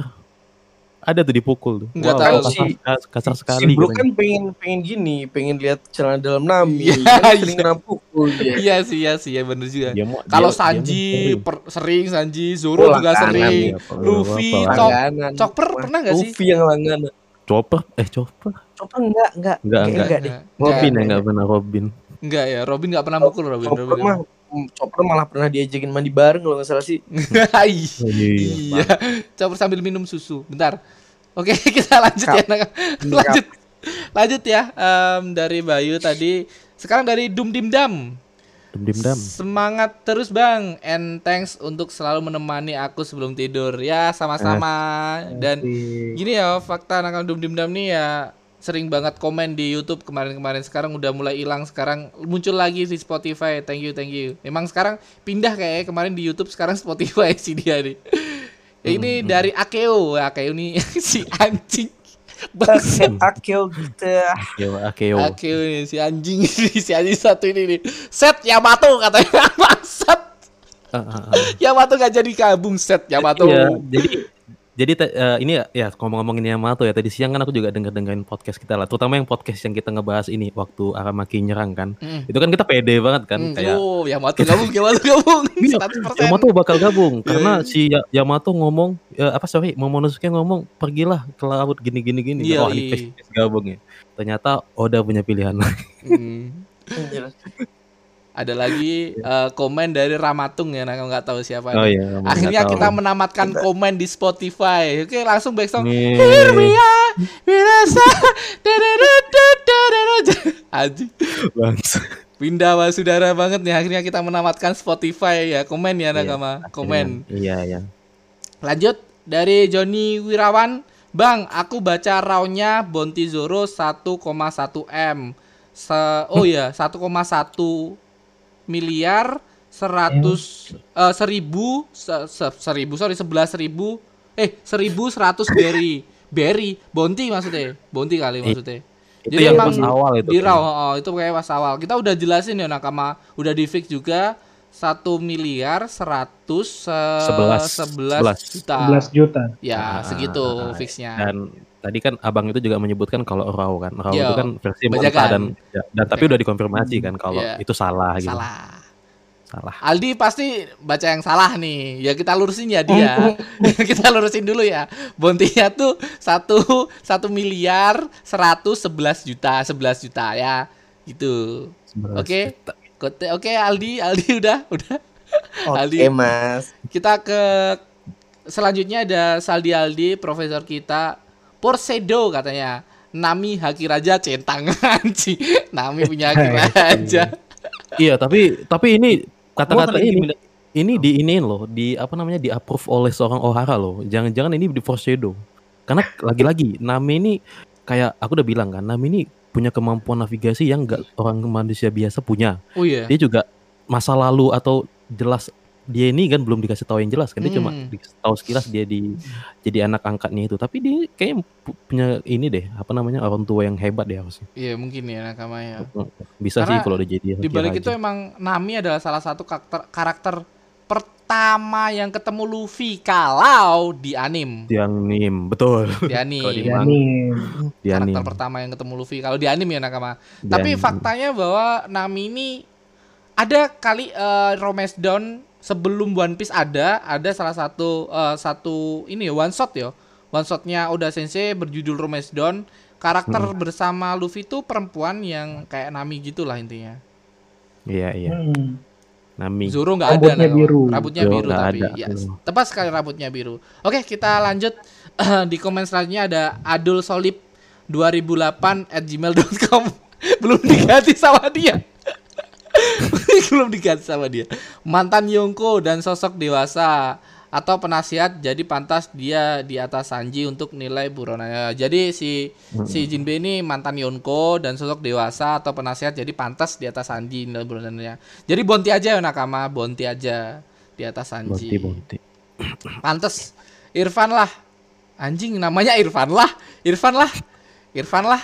Ada tuh dipukul tuh. Nggak Wow, tahu kasar, sih. kasar- kasar si sekali. Bro kan pengen pengen gini pengen lihat celana dalam Nami Iya, kan sering iya. kena pukul dia Iya sih, iya sih, ya bener juga. Dia mau- Kalau dia- dia Sanji mau- per- sering, Sanji, Zoro Oh, juga sering. ya. Luffy? Chop- Chopper pernah nggak sih? Luffy yang langganan chopper, eh chopper. Chopper enggak enggak Enggak, enggak. enggak deh Robin Enggak. ya enggak pernah Robin. Enggak ya, Robin nggak pernah mukul Robin. Robin. Mah mm, Chopper malah pernah diajakin mandi bareng kalau nggak salah sih Hai. Oh, Iya, Chopper sambil minum susu. Bentar. Oke, kita lanjut ya. Nak. Lanjut. Lanjut ya. Em, dari Bayu tadi. Sekarang dari Dum Dim Dam. Dim dim dam. Semangat terus bang, and thanks untuk selalu menemani aku sebelum tidur. Ya sama-sama. Dan gini ya fakta nakal Dum Dim Dam nih ya sering banget komen di YouTube kemarin-kemarin. Sekarang udah mulai hilang sekarang muncul lagi di Spotify. Thank you thank you. Emang sekarang pindah kayak kemarin di YouTube sekarang Spotify si dia nih. Ya, ini dari Akeo. Akeo nih si anjing. Set Bangsat. akil kita Ya, Akeo. Akeo nih si anjing ini si anjing satu ini nih. Set Yamato katanya. Bangsat. Ah. Yamato gak jadi kabung set Yamato. Iya, jadi jadi te- eh, ini ya, ya ngomong-ngomongin Yamato ya tadi siang kan aku juga denger dengerin podcast kita lah, terutama yang podcast yang kita ngebahas ini waktu Aramaki nyerang kan. Mm. Itu kan kita pede banget kan Hmm, kayak oh, Yamato gabung Yamato gabung Iya, 100% Yamato bakal gabung karena Iya. si Ya- Yamato ngomong eh, apa sorry Momonosuke ngomong pergilah ke laut gini gini gini Iya, oh ini iya. gabung ya ternyata Oda punya pilihan lain Hmm. ada lagi uh, komen dari Ramatung ya, nggak nah, tahu siapa. Oh, iya, Akhirnya kita tahu. menamatkan komen di Spotify. Oke, langsung backsound. Here Mirasa. Aji. Pindah mas saudara banget nih. Akhirnya kita menamatkan Spotify ya. Komen ya Nakama, iya, komen. Iya, iya. Lanjut dari Joni Wirawan. Bang, aku baca raunya Bonti Zoro 1,1 M. Se oh ya, 1,1 miliar 100 eh, seribu se- se- seribu sorry 11 ribu eh 1100 berry berry bounty maksudnya bounty kali maksudnya. itu yang pas awal itu. Di raw oh, itu kayak pas awal. Kita udah jelasin ya nakama. Udah di fix juga satu miliar seratus Sebelas. sebelas Sebelas. juta. 11 juta. ya Ah, segitu ah, fixnya. Dan tadi kan abang itu juga menyebutkan kalau raw kan raw itu kan versi mentah dan ya, dan tapi udah dikonfirmasi kan kalau Iya. itu salah gitu salah salah Aldi pasti baca yang salah nih. Ya kita lurusin ya dia. kita lurusin dulu ya. Bontinya tuh satu satu miliar seratus sebelas juta sebelas juta ya. Gitu. Oke. Oke Aldi Aldi udah udah. Oke Aldi. mas Kita ke selanjutnya ada Saldi Aldi profesor kita Porsedo katanya. Nami Haki Raja centang anjing. Nami punya Haki Raja. Iya, tapi tapi ini kata-kata Gua ini ini di iniin loh, di apa namanya di approve oleh seorang Ohara loh. Jangan-jangan ini di foreshadow. Karena lagi-lagi Nami ini kayak aku udah bilang kan, Nami ini punya kemampuan navigasi yang enggak orang manusia biasa punya. Oh iya. Dia juga masa lalu atau jelas dia ini kan belum dikasih tahu yang jelas kan dia cuma Hmm. dikasih tahu sekilas dia di jadi anak angkatnya itu tapi dia kayaknya pu- punya ini deh apa namanya orang tua yang hebat deh harusnya Iya mungkin ya nakama ya. bisa Karena sih kalau udah jadi Di balik itu emang Nami adalah salah satu karakter karakter pertama yang ketemu Luffy kalau di anim. di anim betul Di anim. Kalau di nih. di karakter anim pertama yang ketemu Luffy kalau di anim ya nakama. Di Tapi anim. faktanya bahwa Nami ini ada kali eh, Romance Down sebelum One Piece ada ada salah satu eh, satu ini ya one shot ya one shotnya Oda Sensei berjudul Romance Dawn karakter bersama Luffy itu perempuan yang kayak Nami gitulah intinya Iya iya. Hmm. Nami. Zoro nggak ada Rambutnya biru. rambutnya Zoro biru tapi ada. ya Hmm. tepat sekali rambutnya biru oke kita lanjut di komen selanjutnya ada Adul Solip 2008 at gmail.com belum diganti sama dia belum diganti sama dia. Mantan Yongko dan sosok dewasa atau penasihat jadi pantas dia di atas Sanji untuk nilai buronannya jadi si si Jinbe ini mantan Yonko dan sosok dewasa atau penasihat jadi pantas di atas Sanji nilai buronannya jadi Bonti aja ya nakama Bonti aja di atas Sanji. Bonti bonti. pantas Irfan lah. Anjing namanya Irfan lah. Irfan lah. Irfan lah.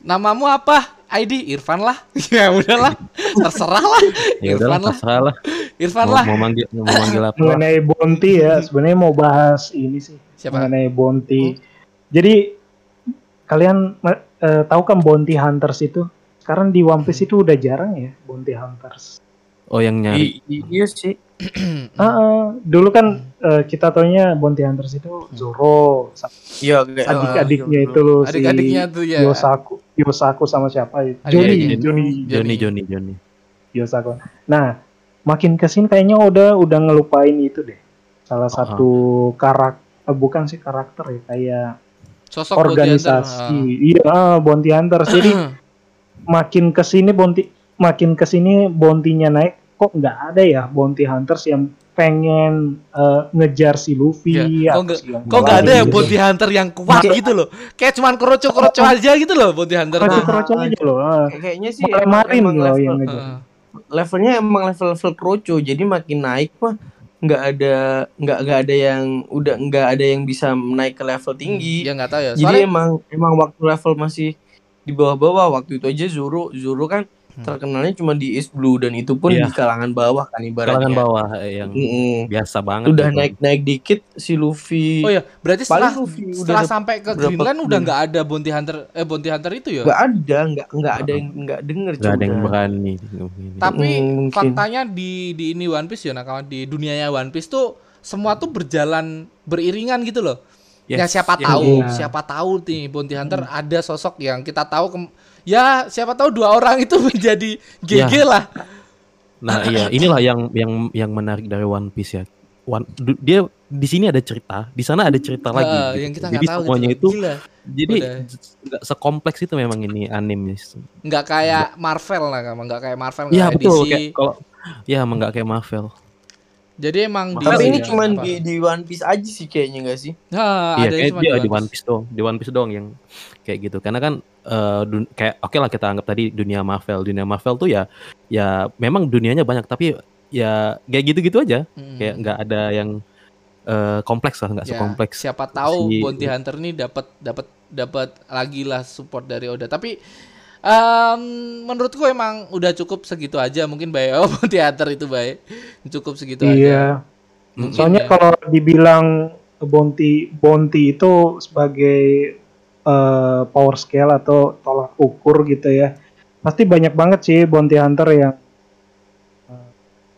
Namamu apa ID Irfan lah ya udahlah terserah lah Ya Irfan udah lah terserah lah. Irfan Mau, lah mau manggil mau manggil apa? mengenai Bonti ya sebenarnya mau bahas ini sih Siapa? mengenai Bonti jadi kalian eh, tahu kan Bounty Hunters itu sekarang di One Piece itu udah jarang ya Bounty Hunters Oh yang nyari. I- iya sih. Ah, ah. dulu kan eh, kita taunya Bounty Hunters itu Zoro sama Iya kayak adik-adiknya itu loh si adik-adiknya tuh ya Yosaku Yosaku sama siapa ya. Johnny Iya, Johnny. Joni Joni Joni. Yosaku. Nah makin ke sini kayaknya udah udah ngelupain itu deh. Salah satu karakter bukan sih karakter ya kayak sosok Bounty Hunter, organisasi. iya ah, Bounty Hunters. Jadi ah. makin ke sini Bounty makin ke sini bounty-nya naik kok nggak ada ya Bounty Hunters yang pengen eh, ngejar si Luffy Iya. Kok atau nggak- si yang Kok nggak ada ya gitu. bounty hunter yang kuat gitu loh? Kayak cuman kroco-kroco aja gitu loh bounty hunter. tuh. Kroco-kroco aja loh ah. Kayak- kayaknya sih Marin emang, emang loh level, yang ngejar Heeh. levelnya emang level-level kroco jadi makin naik mah nggak ada nggak nggak ada yang udah nggak ada yang bisa naik ke level tinggi Ya nggak tahu ya. jadi Soalnya emang emang waktu level masih di bawah-bawah waktu itu aja Zoro Zoro kan Hmm. terkenalnya cuma di East Blue dan itu pun Iya. di kalangan bawah kan ibaratnya Kalangan bawah eh, yang Mm-mm. biasa banget. udah gitu. naik naik dikit si Luffy Oh ya, berarti setelah Luffy setelah sampai ke Greenland udah nggak ada bounty hunter eh bounty hunter itu ya. nggak ada nggak nggak ada yang nggak denger Gak ada yang berani. Tapi Mm, faktanya di di ini One Piece ya nakama di dunianya One Piece tuh semua tuh berjalan beriringan gitu loh. ya Yes, siapa yes. tahu, Iya. siapa tahu nih bounty hunter ada sosok yang kita tahu ya siapa tahu dua orang itu menjadi GG Ya. lah. Nah iya inilah yang yang yang menarik dari One Piece ya. One, dia di sini ada cerita, di sana ada cerita lagi. Eh, gitu. yang kita Jadi tahu semuanya gitu. itu Gila. jadi nggak sekompleks itu memang ini animenya. nggak kayak Marvel lah nggak kayak Marvel Iya betul DC. kayak kalau ya emang nggak kayak Marvel. jadi emang di tapi ini ya, cuma apa? di di One Piece aja sih kayaknya nggak sih Nah, Iya adanya kayak cuma dia di One Piece doang, di One Piece doang yang kayak gitu. Karena kan eh, dun- kayak oke lah kita anggap tadi dunia Marvel, dunia Marvel tuh ya ya memang dunianya banyak tapi ya kayak gitu-gitu aja. Mm. Kayak nggak ada yang eh, kompleks lah, nggak Ya, sekompleks. siapa tahu si- Bounty Hunter nih dapat dapat dapat lagi lah support dari Oda tapi em, menurutku emang udah cukup segitu aja mungkin baik oh Bounty Hunter itu baik cukup segitu aja iya Mungkin soalnya ya. kalau dibilang Bounty Bounty itu sebagai eh, power scale atau tolak ukur gitu ya pasti banyak banget sih Bounty Hunter yang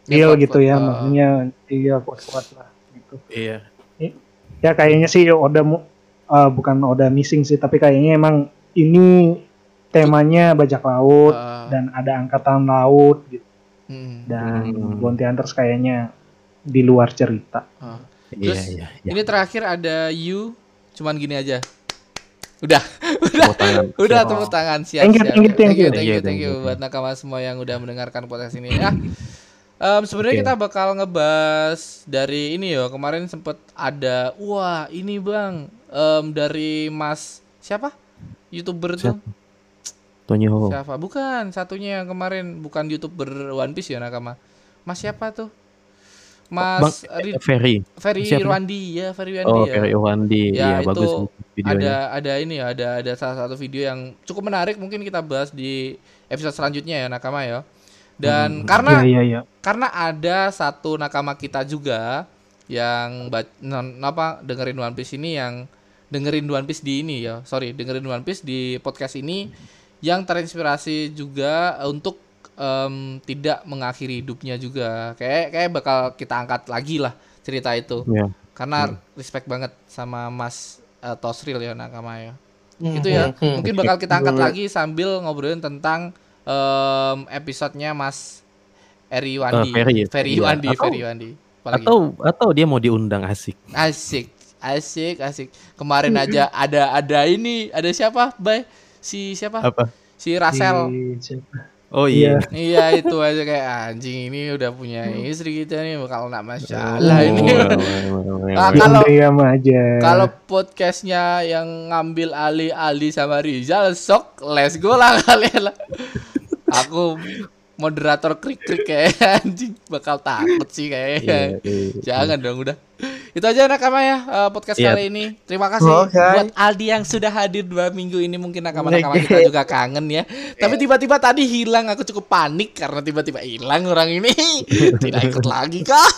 kuat-kuat. gitu ya Ah. maksudnya iya kuat-kuat lah gitu Iya. ya kayaknya sih Oda mu- eh, bukan Oda missing sih tapi kayaknya emang ini temanya bajak laut Ah, dan ada angkatan laut gitu mm. dan Hmm. Bounty Hunters kayaknya di luar cerita. Iya, Terus, iya, iya. Ini terakhir ada you, cuman gini aja. Udah, tangan. udah Siap. tepuk tangan siap. Thank you, siap, thank you, thank you. thank you, Thank thank you, thank buat nakama semua yang udah mendengarkan podcast ini ya. Em, sebenarnya Oke. kita bakal ngebahas dari ini ya kemarin sempet ada wah ini bang em, dari Mas siapa youtuber tuh Siapa? Tony Ho. siapa bukan satunya yang kemarin bukan youtuber One Piece ya nakama Mas siapa tuh Mas Bang, Rid- Ferry. Ferry siapa? Irwandi ya Ferry Irwandi Oh, ya Ferry Irwandi. Ya, Iya, itu bagus videonya. ada ada ini ya ada ada salah satu video yang cukup menarik mungkin kita bahas di episode selanjutnya ya nakama ya dan Hmm. karena iya iya iya karena ada satu nakama kita juga yang non, apa dengerin One Piece ini yang dengerin One Piece di ini ya sorry dengerin One Piece di podcast ini yang terinspirasi juga untuk em, tidak mengakhiri hidupnya juga. Kayak kayak bakal kita angkat lagi lah cerita itu. Iya. Karena respect banget sama Mas eh, Tosril ya Nakama ya. Hmm, Itu ya. hmm, hmm. Mungkin bakal kita angkat Bener. lagi sambil ngobrolin tentang em, episodenya Mas Eri Wandi. Eh, Ferry ya? Ferry Iya. Wandi, Atau- Ferry Wandi. Apalagi? Atau atau dia mau diundang asik. Asik, asik, asik. Kemarin aja ada ada ini, ada siapa, Bay? Si siapa? Apa? Si Rasel. Si- siapa? Oh iya. Iya itu aja kayak anjing ini udah punya istri kita nih bakal nak masalah Oh, ini. well, well, well, Ah, well. kalau- diam aja. Kalau podcastnya yang ngambil alih-alih sama Rizal, sok let's go lah kalian lah. Aku moderator krik-krik kayak anjing bakal takut sih kayaknya. Iya, iya. Jangan dong udah. Itu aja nakama ya eh, podcast Iya. kali ini. Terima kasih Oke. buat Aldi yang sudah hadir dua minggu ini mungkin nakama-nakama Oke. kita juga kangen ya. Tapi tiba-tiba tadi hilang aku cukup panik karena tiba-tiba hilang orang ini. Tidak ikut lagi kah?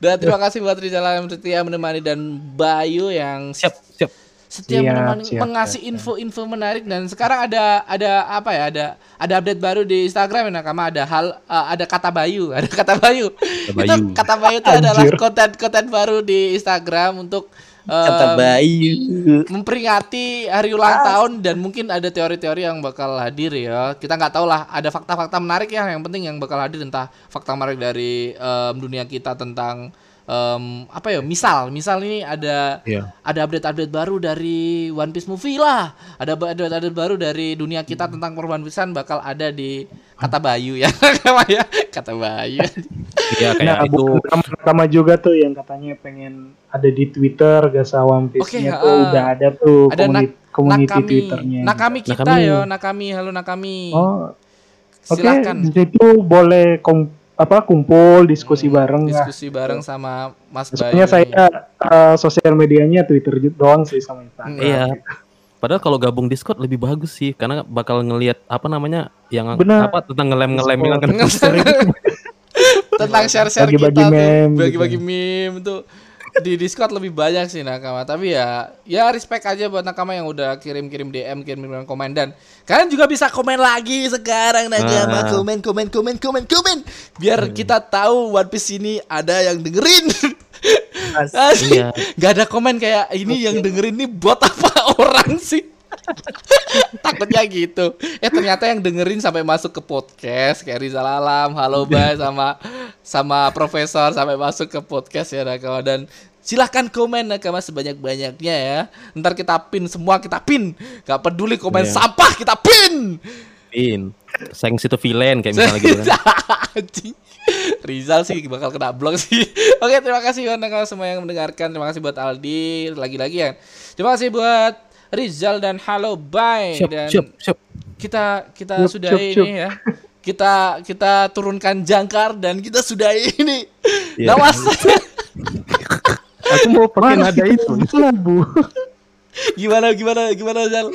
Dan terima kasih buat Rizal yang setia menemani dan Bayu yang Siap, siap. Setia Siap, menemani siap, mengasih info-info menarik. Dan sekarang ada ada apa ya? Ada ada update baru di Instagram ya nakama ada hal eh, ada kata Bayu. Ada kata Bayu. Kata itu Bayu. kata Bayu itu adalah konten-konten baru di Instagram untuk Kata em, Bayu. memperingati hari ulang tahun. Dan mungkin ada teori-teori yang bakal hadir ya. Kita nggak tahu lah. Ada fakta-fakta menarik ya yang penting yang bakal hadir. Entah fakta menarik dari em, dunia kita tentang em, apa ya misal misal ini ada Iya. ada update-update baru dari One Piece movie lah ada update-update baru dari dunia kita tentang perban pisan bakal ada di kata Bayu ya ya kata Bayu Iya kayak Nah, itu pertama juga tuh yang katanya pengen ada di Twitter Gasa One Piece-nya Oke, tuh ah. udah ada tuh Ada community, community Nakami Twitternya. Nakami kita Nakami. yo Nakami halo Nakami Oh, oke. silakan Di situ boleh kom- apa kumpul diskusi Hmm, bareng lah. diskusi bareng sama Mas Bayu Sebenarnya saya eh, sosial medianya Twitter doang sih sama Instagram. Iya. Padahal kalau gabung Discord lebih bagus sih karena bakal ngelihat apa namanya yang Benar. apa tentang ngelem-ngelem yang kan tentang share-share kita Bagi-bagi tuh meme bagi-bagi gitu. meme tuh di Discord lebih banyak sih nakama. Tapi ya ya respect aja buat nakama yang udah kirim-kirim DM kirim-kirim komen. Dan kalian juga bisa komen lagi sekarang nakama. Ah. komen komen komen komen komen. Biar kita tahu One Piece ini ada yang dengerin. Asik. Iya. Gak ada komen kayak ini yang dengerin ini bot apa orang sih Takutnya gitu Eh ternyata yang dengerin sampai masuk ke podcast Kayak Rizal Alam, Halo Bay Sama sama profesor sampai masuk ke podcast ya Nakama Dan silahkan komen Nakama sebanyak-banyaknya ya Ntar kita pin semua kita pin Gak peduli komen Iya. sampah kita pin Pin. Sayang situ villain kayak misalnya gitu kan. Rizal sih bakal kena blok sih. Oke, terima kasih buat nakal semua yang mendengarkan. Terima kasih buat Aldi lagi-lagi ya. Terima kasih buat Rizal dan Halo Bye Siap, dan siap, siap. kita kita Siap, sudah siap, ini siap. ya. Kita kita turunkan jangkar dan kita sudah ini. Iya. Nawas. Aku mau pakai nada kita itu. labu? gimana gimana gimana Zal?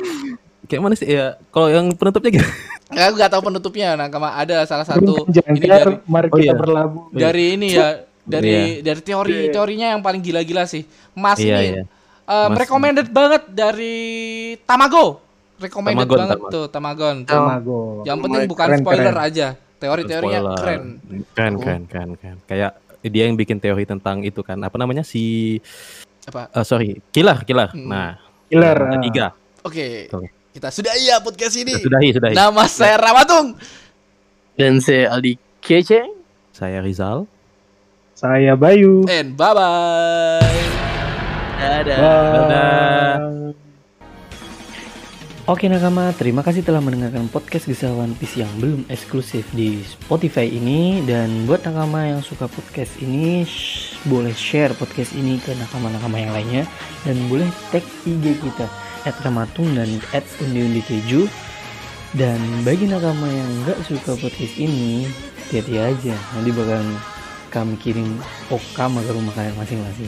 Kayak mana sih ya? Kalau yang penutupnya gitu. Aku nggak tahu penutupnya. Nah, kama ada salah satu Turunkan ini jangkar, dari mari Oh, kita iya. berlabuh. dari ini ya dari Iya. dari teori teorinya yang paling gila-gila sih Mas Iya, ini iya. Um, Mas- recommended banget dari Tamago recommended Tamagon, banget Tamagon. tuh Tamagon Tamago. yang penting bukan Keren, spoiler keren. aja teori-teorinya keren Keren, keren, keren, keren. Kayak dia yang bikin teori tentang itu kan. Apa namanya si apa eh, sorry, Kilar, Kilar. Hmm. Nah, Killer. ada ah. tiga. oke Oke. kita sudah iya podcast ini Sudah, sudahi, sudahi. nama saya Ramatung Dan saya Aldi Kece. Saya Rizal. Saya Bayu. and bye bye Dadah. Dadah. Oke nakama, terima kasih telah mendengarkan podcast Gisel One Piece yang belum eksklusif di Spotify ini. Dan buat nakama yang suka podcast ini, sh- boleh share podcast ini ke nakama-nakama yang lainnya. Dan boleh tag IG kita, at Ramatung dan at Dan bagi nakama yang nggak suka podcast ini, hati-hati aja. Nanti bakalan kami kirim okama ke rumah kalian masing-masing